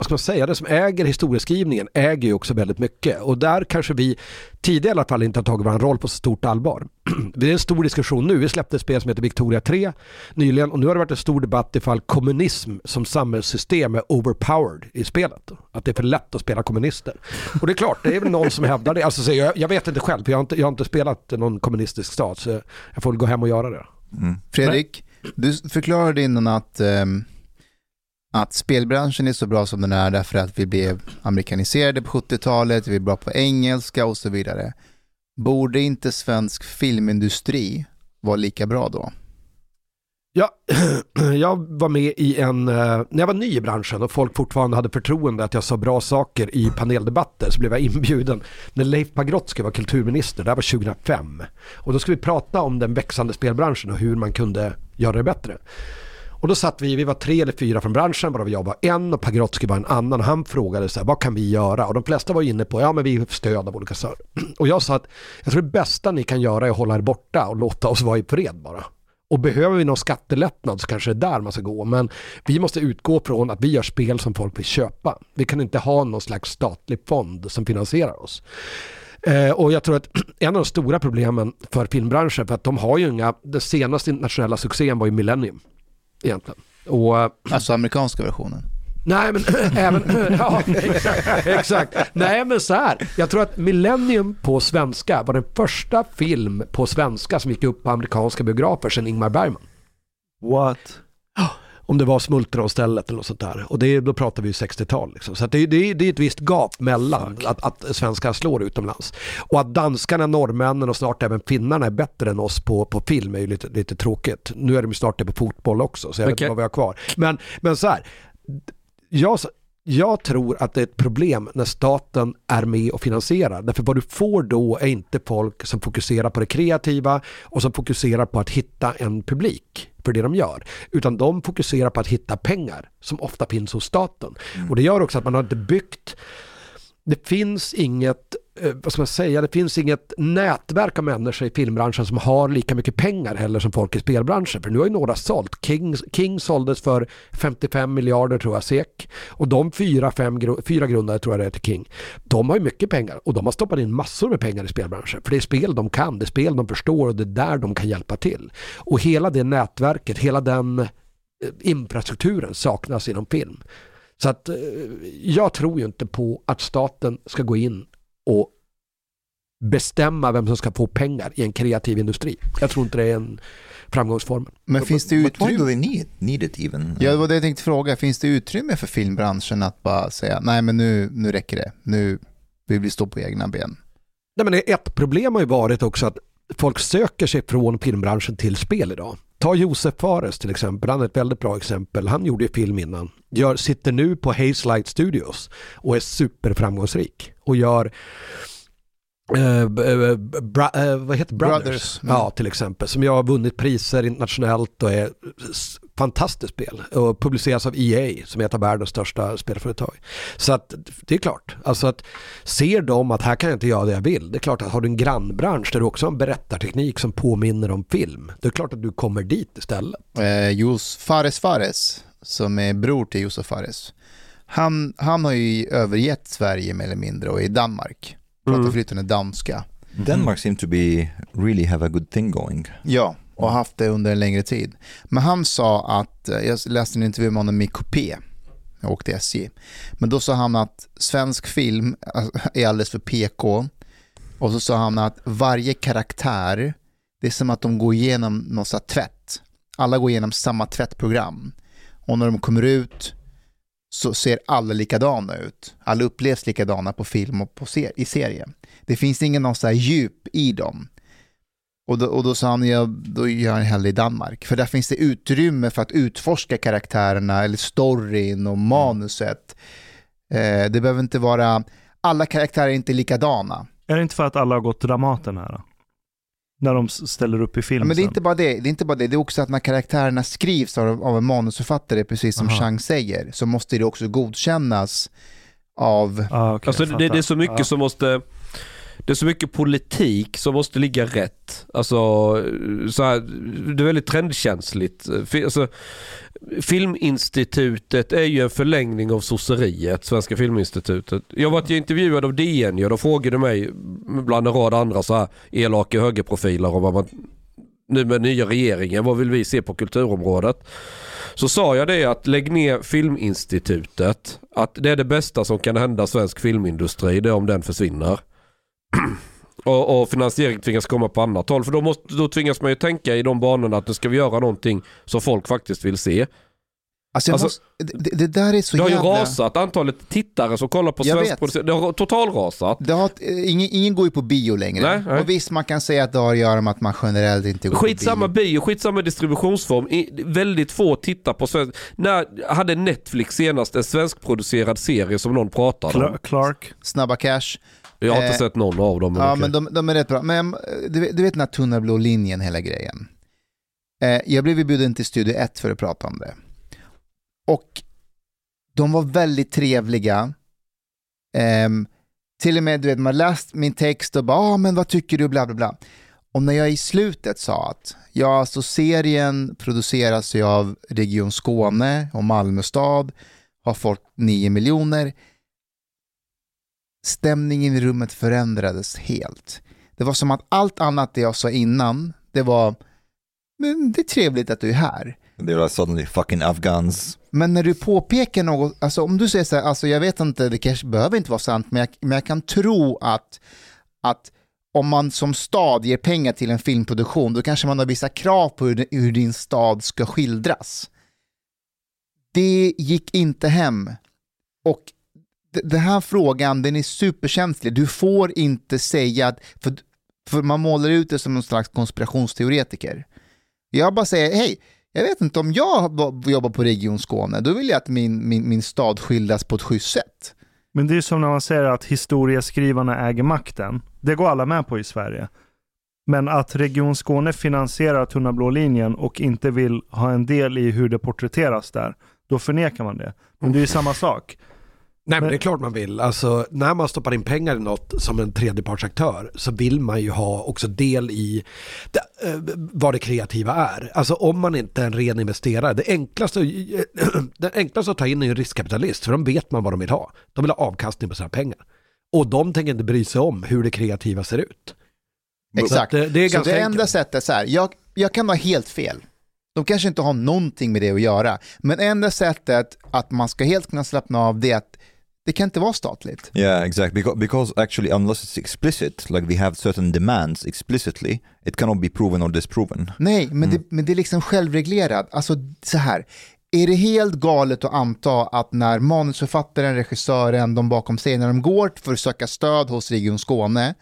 Speaker 3: vad ska man säga, det som äger historieskrivningen äger ju också väldigt mycket. Och där kanske vi tidigare i alla fall inte har tagit vår roll på så stort allvar. Det är en stor diskussion nu. Vi släppte ett spel som heter Victoria 3 nyligen och nu har det varit en stor debatt ifall kommunism som samhällssystem är overpowered i spelet. Att det är för lätt att spela kommunister. Och det är klart, det är väl någon som hävdar det. Alltså, jag, jag vet inte själv, för jag har inte, jag har inte spelat någon kommunistisk stat så jag får väl gå hem och göra det.
Speaker 4: Mm.
Speaker 1: Fredrik, du förklarade innan att, ehm, att spelbranschen är så bra som den är därför att vi blev amerikaniserade på 70-talet, vi är bra på engelska och så vidare. Borde inte svensk filmindustri vara lika bra då?
Speaker 3: Ja, jag var med i en, eh, när jag var ny i branschen och folk fortfarande hade förtroende att jag sa bra saker i paneldebatter så blev jag inbjuden när Leif Pagrotsky var kulturminister, det här var 2005. Och då skulle vi prata om den växande spelbranschen och hur man kunde göra det bättre. Och då satt vi, vi var tre eller fyra från branschen, varav jag var en och Pagrotsky var en annan. Han frågade så här, vad kan vi göra? Och de flesta var inne på, ja men vi är stöd av olika saker. Och jag sa att, jag tror det bästa ni kan göra är att hålla er borta och låta oss vara i fred bara. Och behöver vi någon skattelättnad så kanske det är där man ska gå. Men vi måste utgå från att vi gör spel som folk vill köpa. Vi kan inte ha någon slags statlig fond som finansierar oss. Eh, och jag tror att en av de stora problemen för filmbranschen, för att de har ju inga, den senaste internationella succén var ju Millennium egentligen. Och eh,
Speaker 1: Alltså amerikanska versionen.
Speaker 3: Nej men även, ja exakt. Nej men så här, jag tror att Millennium på svenska var den första film på svenska som gick upp på amerikanska biografer sedan Ingmar Bergman.
Speaker 2: What?
Speaker 3: Om det var Smultronstället eller något sånt där. Och det, då pratar vi ju 60-tal. Liksom. Så det, det, det är ett visst gap mellan att, att svenskar slår utomlands. Och att danskarna, norrmännen och snart även finnarna är bättre än oss på, på film är ju lite, lite tråkigt. Nu är de ju snart det på fotboll också, så jag vet
Speaker 5: Okej.
Speaker 3: inte vad vi har kvar. Men, men så här, jag, jag tror att det är ett problem när staten är med och finansierar. Därför vad du får då är inte folk som fokuserar på det kreativa och som fokuserar på att hitta en publik för det de gör. Utan de fokuserar på att hitta pengar som ofta finns hos staten. Och det gör också att man har inte byggt det finns inget, eh, vad ska man säga, det finns inget nätverk av människor i filmbranschen som har lika mycket pengar heller som folk i spelbranschen. För nu har ju några sålt. King, King såldes för 55 miljarder tror jag SEK. Och de fyra, fem, fyra grundare tror jag det är till King. De har ju mycket pengar och de har stoppat in massor med pengar i spelbranschen. För det är spel de kan, det är spel de förstår och det är där de kan hjälpa till. Och hela det nätverket, hela den eh, infrastrukturen saknas inom film. Så att eh, jag tror ju inte på att staten ska gå in och bestämma vem som ska få pengar i en kreativ industri. Jag tror inte det är en framgångsform.
Speaker 1: Men finns det utrymme?
Speaker 4: need, need it even?
Speaker 1: Ja, det var det jag tänkte fråga. Finns det utrymme för filmbranschen att bara säga nej men nu, nu räcker det. Nu vill vi stå på egna ben.
Speaker 3: Nej, men ett problem har ju varit också att folk söker sig från filmbranschen till spel idag. Ta Josef Fares till exempel, han är ett väldigt bra exempel. Han gjorde ju film innan. Gör, sitter nu på Hazelight Studios och är superframgångsrik. Och gör eh, eh, bra, eh, vad heter Brothers?
Speaker 1: Brothers.
Speaker 3: Ja, till exempel. Som jag har vunnit priser internationellt och är fantastiskt spel. Och publiceras av EA som är ett av världens största spelföretag. Så att det är klart, alltså att ser de att här kan jag inte göra det jag vill. Det är klart att har du en grannbransch där du också har en berättarteknik som påminner om film. Det är klart att du kommer dit istället.
Speaker 1: Eh, Jos Fares Fares, som är bror till Josef Fares, han, han har ju övergett Sverige mer eller mindre och är i Danmark. Pratar
Speaker 2: Mm.
Speaker 1: flytande danska.
Speaker 4: Denmark seem to be really have a good thing going.
Speaker 1: Ja, och har haft det under en längre tid. Men han sa att, eh, jag läste en intervju med honom i Coupé, jag åkte SJ, men då sa han att svensk film eh, är alldeles för PK och så sa han att varje karaktär, det är som att de går igenom någon slags tvätt. Alla går igenom samma tvättprogram. Och när de kommer ut så ser alla likadana ut. Alla upplevs likadana på film och på ser- i serien. Det finns ingen någon så här djup i dem. Och då, och då sa han, ja, då gör han hellre i Danmark. För där finns det utrymme för att utforska karaktärerna, eller storyn och manuset. Eh, det behöver inte vara, alla karaktärer är inte likadana.
Speaker 2: Är det inte för att alla har gått Dramaten här? då? När de ställer upp i film
Speaker 1: Ja, men det är inte bara det, det är inte bara det, det är också att när karaktärerna skrivs av, av en manusförfattare, precis som
Speaker 2: Aha.
Speaker 1: Chang säger, så måste det också godkännas av,
Speaker 2: Ah, okej,
Speaker 5: Alltså det, det är så mycket
Speaker 2: Ja.
Speaker 5: som måste det är så mycket politik som måste ligga rätt. Alltså, så här, det är väldigt trendkänsligt. Alltså, Filminstitutet är ju en förlängning av sosseriet, Svenska Filminstitutet. Jag var intervjuad av DN och de frågade mig bland en rad andra så här elaka högerprofiler om vad man nu med nya regeringen, vad vill vi se på kulturområdet? Så sa jag det att lägg ner Filminstitutet, att det är det bästa som kan hända svensk filmindustri, det är om den försvinner. Och, och finansiering tvingas komma på annat håll. För då, måste, då tvingas man ju tänka i de banorna att nu ska vi göra någonting som folk faktiskt vill se.
Speaker 1: Alltså, jag
Speaker 5: Alltså,
Speaker 1: måste, det, det där är så
Speaker 5: Det har ju
Speaker 1: jävla...
Speaker 5: rasat antalet tittare som kollar på
Speaker 1: Jag
Speaker 5: svensk
Speaker 1: vet.
Speaker 5: produktion. Det har totalrasat.
Speaker 1: Det har, ingen, ingen går ju på bio längre.
Speaker 5: Nej, nej.
Speaker 1: Och visst, man kan säga att det har att göra med att man generellt inte går
Speaker 5: Skitsamma
Speaker 1: på bio.
Speaker 5: bio, skitsamma distributionsform. I, väldigt få tittar på svensk. När hade Netflix senast en svenskproducerad serie som någon pratade om?
Speaker 2: Cla- Clark.
Speaker 1: Snabba cash.
Speaker 5: Jag har inte
Speaker 1: Eh,
Speaker 5: sett någon av dem. men
Speaker 1: Ja,
Speaker 5: okej.
Speaker 1: men de, de är rätt bra. Men eh, du, vet- du vet den här tunna blå linjen, hela grejen. Eh, jag blev ju bjuden till Studio 1 för att prata om det. Och de var väldigt trevliga. Ehm, till och med, du vet, man läst min text och bara, ah, men vad tycker du, bla bla bla. Och när jag i slutet sa att, ja, alltså serien produceras ju av Region Skåne och Malmö stad, har fått 9 miljoner. Stämningen i rummet förändrades helt. Det var som att allt annat det jag sa innan, det var, men det är trevligt att du är här.
Speaker 4: They are suddenly fucking Afghans.
Speaker 1: Men när du påpekar något, alltså om du säger så här, alltså jag vet inte, det kanske behöver inte vara sant, men jag, men jag kan tro att, att om man som stad ger pengar till en filmproduktion, då kanske man har vissa krav på hur, hur din stad ska skildras. Det gick inte hem. Och den här frågan, den är superkänslig. Du får inte säga att, för, för man målar ut det som någon slags konspirationsteoretiker. Jag bara säger, hej, jag vet inte om jag jobbar på Region Skåne, då vill jag att min, min, min stad skildras på ett schysst sätt.
Speaker 2: Men det är som när man säger att historieskrivarna äger makten. Det går alla med på i Sverige. Men att Region Skåne finansierar Tunna blå linjen och inte vill ha en del i hur det porträtteras där, då förnekar man det. Men det är ju samma sak.
Speaker 3: Nej men
Speaker 2: Men-
Speaker 3: det är klart man vill. Alltså när man stoppar in pengar i något som en tredjepartsaktör så vill man ju ha också del i det, eh, vad det kreativa är. Alltså om man inte är en ren investerare. Det enklaste, det enklaste att ta in är en riskkapitalist för de vet man vad de vill ha. De vill ha avkastning på sina pengar. Och de tänker inte bry sig om hur det kreativa ser ut. Så
Speaker 1: Exakt.
Speaker 3: det, det är
Speaker 1: Så
Speaker 3: ganska
Speaker 1: det
Speaker 3: enkelt.
Speaker 1: enda sättet är så här, jag, jag kan ha helt fel. De kanske inte har någonting med det att göra. Men enda sättet att man ska helt kunna slappna av det är att det kan inte vara statligt.
Speaker 4: Yeah, exactly. Because, because actually, unless it's explicit, like we have certain demands explicitly, it cannot be proven or disproven.
Speaker 1: Nej, men, det, men det är liksom självreglerat. Alltså så här, är det helt galet att anta att när manusförfattaren, regissören, de bakom när de går för att söka stöd hos Region Skåne,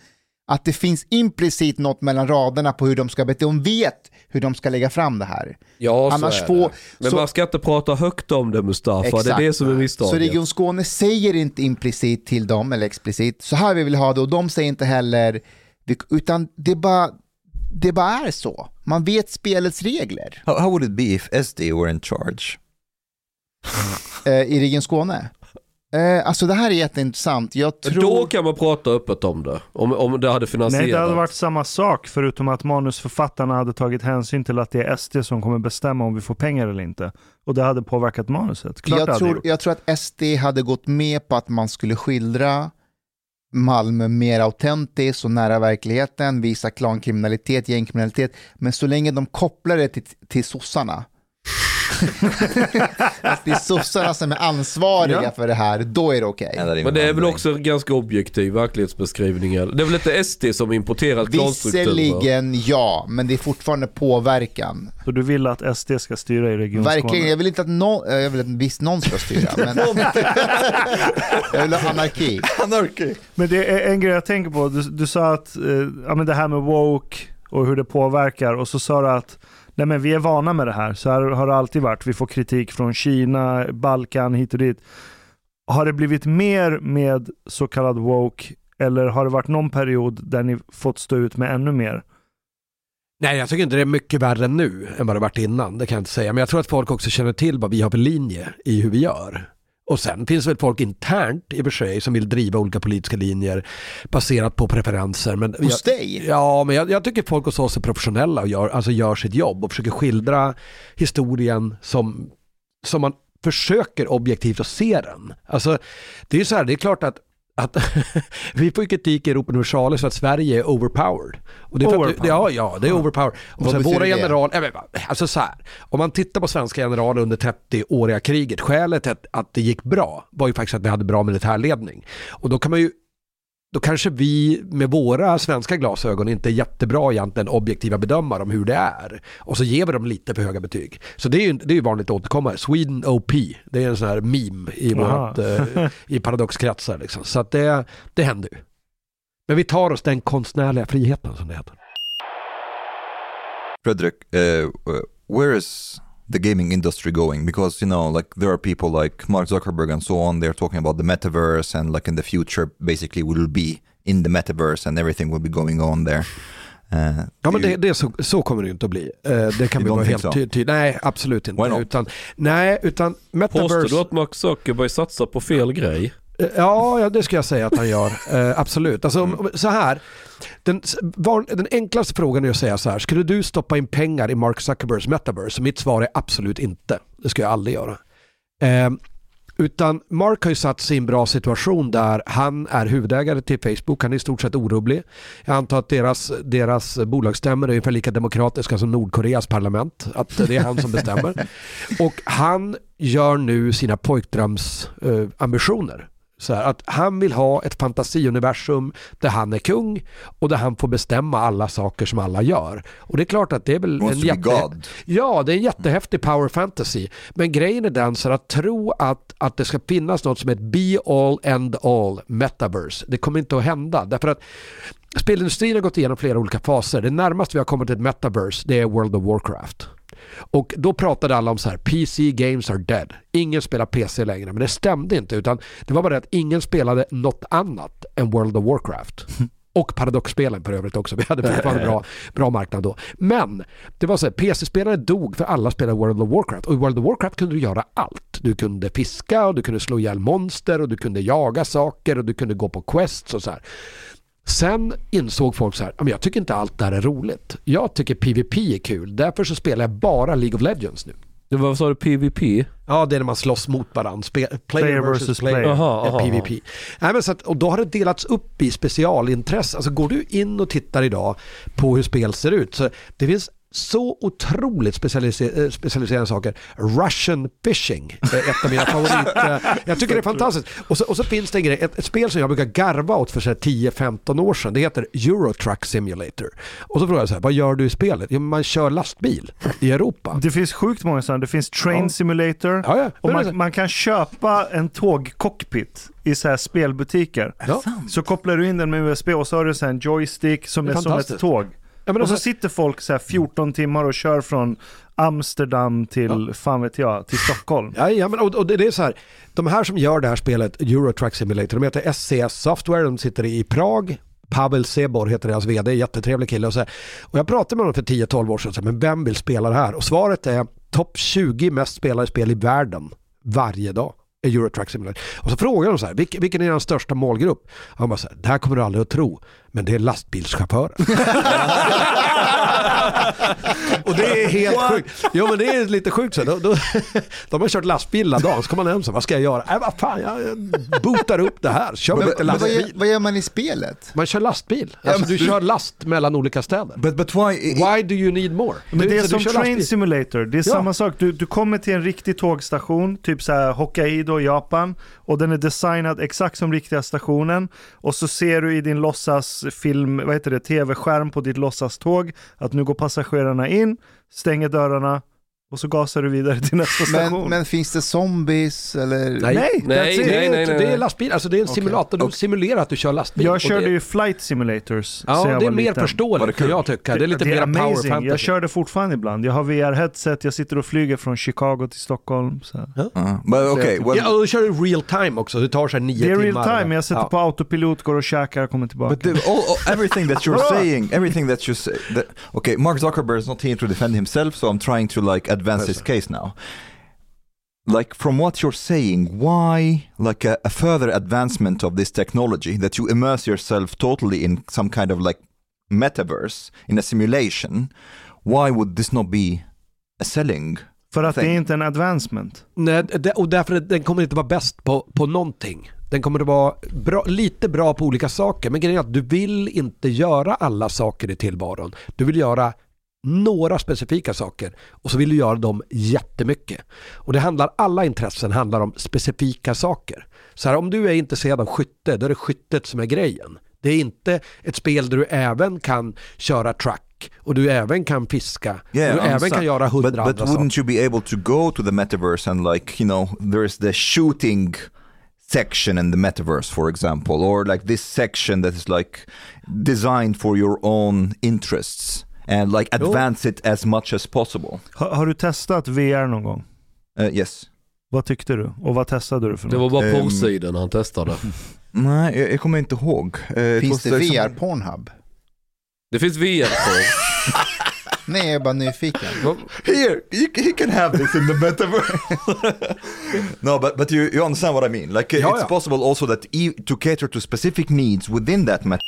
Speaker 1: att det finns implicit något mellan raderna på hur de ska bete, de vet hur de ska lägga fram det här.
Speaker 5: Ja,
Speaker 1: Annars
Speaker 5: så är
Speaker 1: får-
Speaker 5: det. Men
Speaker 1: så-
Speaker 5: man ska inte prata högt om det Mustafa, det är
Speaker 1: Exakt.
Speaker 5: det som är misstaget.
Speaker 1: Så Region Skåne säger inte implicit till dem, eller explicit, så här vi vill ha det, och de säger inte heller, utan det bara, det bara är så. Man vet spelets regler
Speaker 4: How, how would it be if SD were in charge?
Speaker 1: eh, i Region Skåne. Eh, alltså det här är jätteintressant. Jag tror...
Speaker 5: Då kan man prata öppet om det, om, om det hade finansierats.
Speaker 2: Nej, det hade varit samma sak förutom att manusförfattarna hade tagit hänsyn till att det är SD som kommer bestämma om vi får pengar eller inte. Och det hade påverkat manuset. Klart det
Speaker 1: jag,
Speaker 2: hade
Speaker 1: tror,
Speaker 2: gjort.
Speaker 1: jag tror att SD hade gått med på att man skulle skildra Malmö mer autentiskt och nära verkligheten, visa klankriminalitet, gängkriminalitet, men så länge de kopplar det till, till sossarna, att det är sossarna som är ansvariga
Speaker 2: Ja.
Speaker 1: för det här, då är det okej.
Speaker 4: Even
Speaker 5: Men det är väl också en ganska objektiv verklighetsbeskrivning. Det är väl inte SD som importerat klanstrukturer?
Speaker 1: Visserligen ja, men det är fortfarande påverkan.
Speaker 2: Så du vill att SD ska styra i Region
Speaker 1: Verkligen,
Speaker 2: Skåne?
Speaker 1: jag vill inte att någon, jag vill att visst någon ska styra, men jag vill ha anarki.
Speaker 4: Anarchy.
Speaker 2: Men det är en grej jag tänker på. Du, du sa att eh, ja, men det här med woke och hur det påverkar och så sa du att nej, men vi är vana med det här. Så här har det alltid varit. Vi får kritik från Kina, Balkan, hit och dit. Har det blivit mer med så kallad woke eller har det varit någon period där ni fått stå ut med ännu mer?
Speaker 3: Nej, jag tycker inte det är mycket värre nu än vad det varit innan, det kan jag inte säga. Men jag tror att folk också känner till vad vi har för linje i hur vi gör. Och sen finns det väl folk internt i och för sig som vill driva olika politiska linjer baserat på preferenser. Men
Speaker 1: Hos
Speaker 3: jag,
Speaker 1: dig?
Speaker 3: Ja, men jag, jag tycker folk hos oss är professionella och gör, alltså gör sitt jobb och försöker skildra historien som, som man försöker objektivt att se den. Alltså, det är ju så här, det är klart att att vi får ju kritik i Europa Universalis för att Sverige är overpowered. Och det är för att,
Speaker 2: Overpowered?
Speaker 3: ja, ja, det är overpowered. Och
Speaker 1: Vad
Speaker 3: sen våra
Speaker 1: det?
Speaker 3: general, ja, men, alltså så här, om man tittar på svenska generaler under 30-åriga kriget, skälet att, att det gick bra var ju faktiskt att vi hade bra militärledning. Och då kan man ju då kanske vi med våra svenska glasögon inte är jättebra egentligen objektiva bedömare om hur det är. Och så ger vi dem lite för höga betyg. Så det är ju det är ju vanligt återkommande. Sweden OP, det är en sån här meme i,
Speaker 2: Aha.
Speaker 3: vårat, eh, i paradoxkretsar. Liksom. Så att det, det händer ju. Men vi tar oss den konstnärliga friheten som det heter.
Speaker 4: Frederick, uh, uh, where is the gaming industry going? Because you know, like there are people like Mark Zuckerberg and so on. They're talking about the metaverse and like in the future, basically we'll be in the metaverse and everything will be going on there. Uh,
Speaker 3: Ja men det, det så, så kommer det inte att bli. Eh, det kan vi
Speaker 4: don't
Speaker 3: vara
Speaker 4: think
Speaker 3: helt
Speaker 4: so?
Speaker 3: tydliga ty- Nej, absolut inte.
Speaker 4: Why not?
Speaker 3: Utan, nej, utan
Speaker 5: Påstår
Speaker 3: metaverse...
Speaker 5: du att Mark Zuckerberg satsar på fel grej?
Speaker 3: Ja, ja, det ska jag säga att han gör. Eh, absolut. Alltså, om- om- så här. Den, var, den enklaste frågan är att säga så här. Skulle du stoppa in pengar i Mark Zuckerbergs metaverse? Mitt svar är absolut inte. Det ska jag aldrig göra. Eh, utan Mark har ju satt sig i en bra situation där han är huvudägare till Facebook. Han är i stort sett orubblig. Jag antar att deras, deras bolagsstämmor är ungefär lika demokratiska som Nordkoreas parlament. Att det är han som bestämmer. Och han gör nu sina pojkdrömsambitioner. Eh, ambitioner. Så här, att han vill ha ett fantasiuniversum där han är kung och där han får bestämma alla saker som alla gör. Och det är klart att det är väl en jätte...
Speaker 4: God.
Speaker 3: Ja, det är en jättehäftig power fantasy. Men grejen är den så att tro att, att det ska finnas något som är ett be all end all metaverse. Det kommer inte att hända. Därför att spelindustrin har gått igenom flera olika faser. Det närmaste vi har kommit till ett metaverse det är World of Warcraft. Och då pratade alla om så här, PC games are dead. Ingen spelar PC längre, men det stämde inte. Utan det var bara det att ingen spelade något annat än World of Warcraft. Och Paradox-spelen för övrigt också. Vi hade fortfarande bra, bra marknad då. Men det var så här, PC-spelare dog för alla spelade World of Warcraft. Och i World of Warcraft kunde du göra allt. Du kunde fiska och du kunde slå ihjäl monster och du kunde jaga saker och du kunde gå på quests och så här. Sen insåg folk så här, "Ja, men jag tycker inte allt det här är roligt. Jag tycker PVP är kul, därför så spelar jag bara League of Legends nu.
Speaker 5: Det var, vad sa du, PVP?
Speaker 3: Ja, det är när man slåss mot varandra. Spe- player,
Speaker 2: Player
Speaker 3: versus,
Speaker 2: versus
Speaker 3: player.
Speaker 2: player.
Speaker 5: Aha, aha,
Speaker 3: PVP. Nej, men så att, och då har det delats upp i specialintresse. Alltså går du in och tittar idag på hur spel ser ut så det finns så otroligt specialiser- eh, specialiserade saker. Russian fishing är ett av mina favoriter. Jag tycker det är fantastiskt. Och så, och så finns det en grej, ett, ett spel som jag brukar garva åt för så här 10-15 år sedan. Det heter Eurotruck Simulator. Och så frågar jag så här, vad gör du i spelet? Jo, man kör lastbil i Europa.
Speaker 2: Det finns sjukt många sådana. Det finns Train
Speaker 3: Ja.
Speaker 2: Simulator.
Speaker 3: Ja, ja.
Speaker 2: Och man, man kan köpa en tågcockpit i så här spelbutiker.
Speaker 3: Ja.
Speaker 2: Så kopplar du in den med USB och så har du så en joystick som
Speaker 3: Det
Speaker 2: är,
Speaker 3: är
Speaker 2: som ett tåg.
Speaker 3: Ja, men
Speaker 2: och så
Speaker 3: alltså-
Speaker 2: sitter folk så här 14 timmar och kör från Amsterdam till, fan vet jag, till Stockholm.
Speaker 3: Ja, ja men, och, och det, är så här, de här som gör det här spelet, Eurotruck Simulator, de heter SCS Software, de sitter i Prag. Pavel Sebor heter deras vd, jättetrevlig kille. Och, så här, och jag pratade med honom för 10-12 år sedan, så här, men vem vill spela det här? Och svaret är topp 20 mest spelade spel i världen varje dag. Är Eurotruck Simulator. Och så frågar de så här, vilken, vilken är den största målgrupp? Och han bara så här, det här kommer du aldrig att tro, men det är lastbilschaufförer. och det är helt sjukt. Jo men det är lite sjukt så. De, de, de har kört lastbil hela dagen, så kommer man hem så vad ska jag göra? Äh, vad fan, jag botar upp det här, kör
Speaker 1: Men,
Speaker 3: lite
Speaker 1: men vad,
Speaker 3: lastbil.
Speaker 1: gör, vad gör man i spelet?
Speaker 3: Man kör lastbil. Alltså du kör last mellan olika städer.
Speaker 4: But but why?
Speaker 3: Why do you need more?
Speaker 2: Men
Speaker 3: Du-
Speaker 2: det är som Train
Speaker 3: lastbil.
Speaker 2: Simulator, det är
Speaker 3: Ja.
Speaker 2: samma sak. Du, du kommer till en riktig tågstation, typ så här Hokkaido, Japan, och den är designad exakt som riktiga stationen. Och så ser du i din låtsasfilm, vad heter det, tv-skärm på ditt låtsaståg, att nu går passagerarna in, stänger dörrarna och så gasar du vidare till nästa station.
Speaker 1: Men, men finns det zombies eller?
Speaker 3: Nej,
Speaker 2: Nej,
Speaker 5: Nej, nej, nej, nej,
Speaker 3: det är lastbil, alltså det är en simulator, du
Speaker 4: Och-
Speaker 3: simulerar att du kör lastbil.
Speaker 2: Jag
Speaker 3: Och
Speaker 2: körde
Speaker 3: det,
Speaker 2: ju flight simulators
Speaker 3: Ja, det är mer
Speaker 2: liten.
Speaker 4: Det
Speaker 3: förståeligt kan jag tycka. Det är lite mer power
Speaker 2: amazing.
Speaker 3: fantasy.
Speaker 2: Jag kör det fortfarande ibland. Jag har VR-headset, jag sitter och flyger från Chicago till Stockholm. Så.
Speaker 4: Uh, but okay, well,
Speaker 3: Ja, och du kör du real time också. Det tar så här nio
Speaker 2: Det är
Speaker 3: timmar.
Speaker 2: real time, jag sätter
Speaker 3: Ja.
Speaker 2: på autopilot, går och käkar, kommer tillbaka.
Speaker 4: But the, all, all, everything that you're saying, everything that you say, that, okay, Mark Zuckerberg is not here to defend himself, so I'm trying to like advance his case now. like from what you're saying, why like a, a further advancement of this technology that you immerse yourself totally in some kind of like metaverse in a simulation? Why would this not be a selling?
Speaker 2: För att det
Speaker 4: Thing.
Speaker 2: är inte en advancement.
Speaker 3: Nej, det, och därför att den kommer inte vara bäst på, på någonting. Den kommer att vara bra, lite bra på olika saker. Men grejen är att du vill inte göra alla saker i tillvaron. Du vill göra några specifika saker och så vill du göra dem jättemycket. Och det handlar, alla intressen handlar om specifika saker. Så här, om du är intresserad av skytte, då är det skyttet som är grejen. Det är inte ett spel där du även kan köra truck och du även kan fiska. och du även kan göra hundra
Speaker 4: But, but
Speaker 3: andra
Speaker 4: wouldn't
Speaker 3: saker.
Speaker 4: you be able to go to the metaverse and like, you know, there's the shooting section in the metaverse, for example, or like this section that is like designed for your own interests and like
Speaker 3: Jo.
Speaker 4: advance it as much as possible.
Speaker 2: Har, har du testat VR någon gång?
Speaker 4: Uh, yes.
Speaker 2: Vad tyckte du? Och vad testade du för
Speaker 5: Det
Speaker 2: något?
Speaker 5: var bara
Speaker 4: Ehm.
Speaker 5: porrsidan han testade.
Speaker 4: Nej, jag, jag kommer inte ihåg. It
Speaker 1: Finns det
Speaker 4: like some-
Speaker 1: VR Pornhub?
Speaker 5: Det finns VR-porr.
Speaker 1: Nej, jag är bara nyfiken.
Speaker 4: Here, you, you can have this in the metaverse. no, but but you, you understand what I mean. Like
Speaker 3: Ja,
Speaker 4: it's
Speaker 3: ja.
Speaker 4: possible also that e- to cater to specific needs within that metaverse.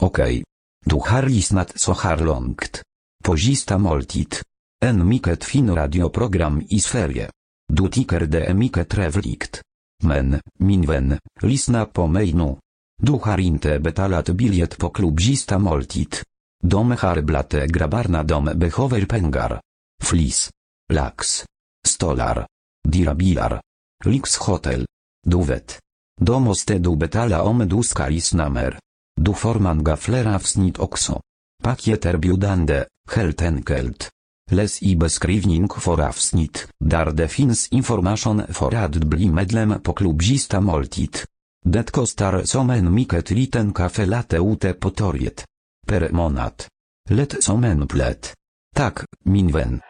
Speaker 6: Okej. Du har lyssnat så här långt. På sista måltid. En mycket fin radioprogram i Sverige. Du tycker det är mycket trevligt. Men, min vän, lyssna på mig nu. Du har inte betalat biljett på klubb sista måltid. De har blate grabbarna de behöver pengar. Flis. Lax. Stolar. Dirabilar. Lyxhotel. Du vet. Då måste du betala om du ska lyssna mer. Du får många fler avsnitt också. Paket erbjudande, helt enkelt. Läs i beskrivning för avsnitt, där det finns information för att bli medlem på klubb Sista måltid. Det kostar som en mycket liten kaffe latte ute på torget. Per månad. Lätt som en plätt. Tack, min vän.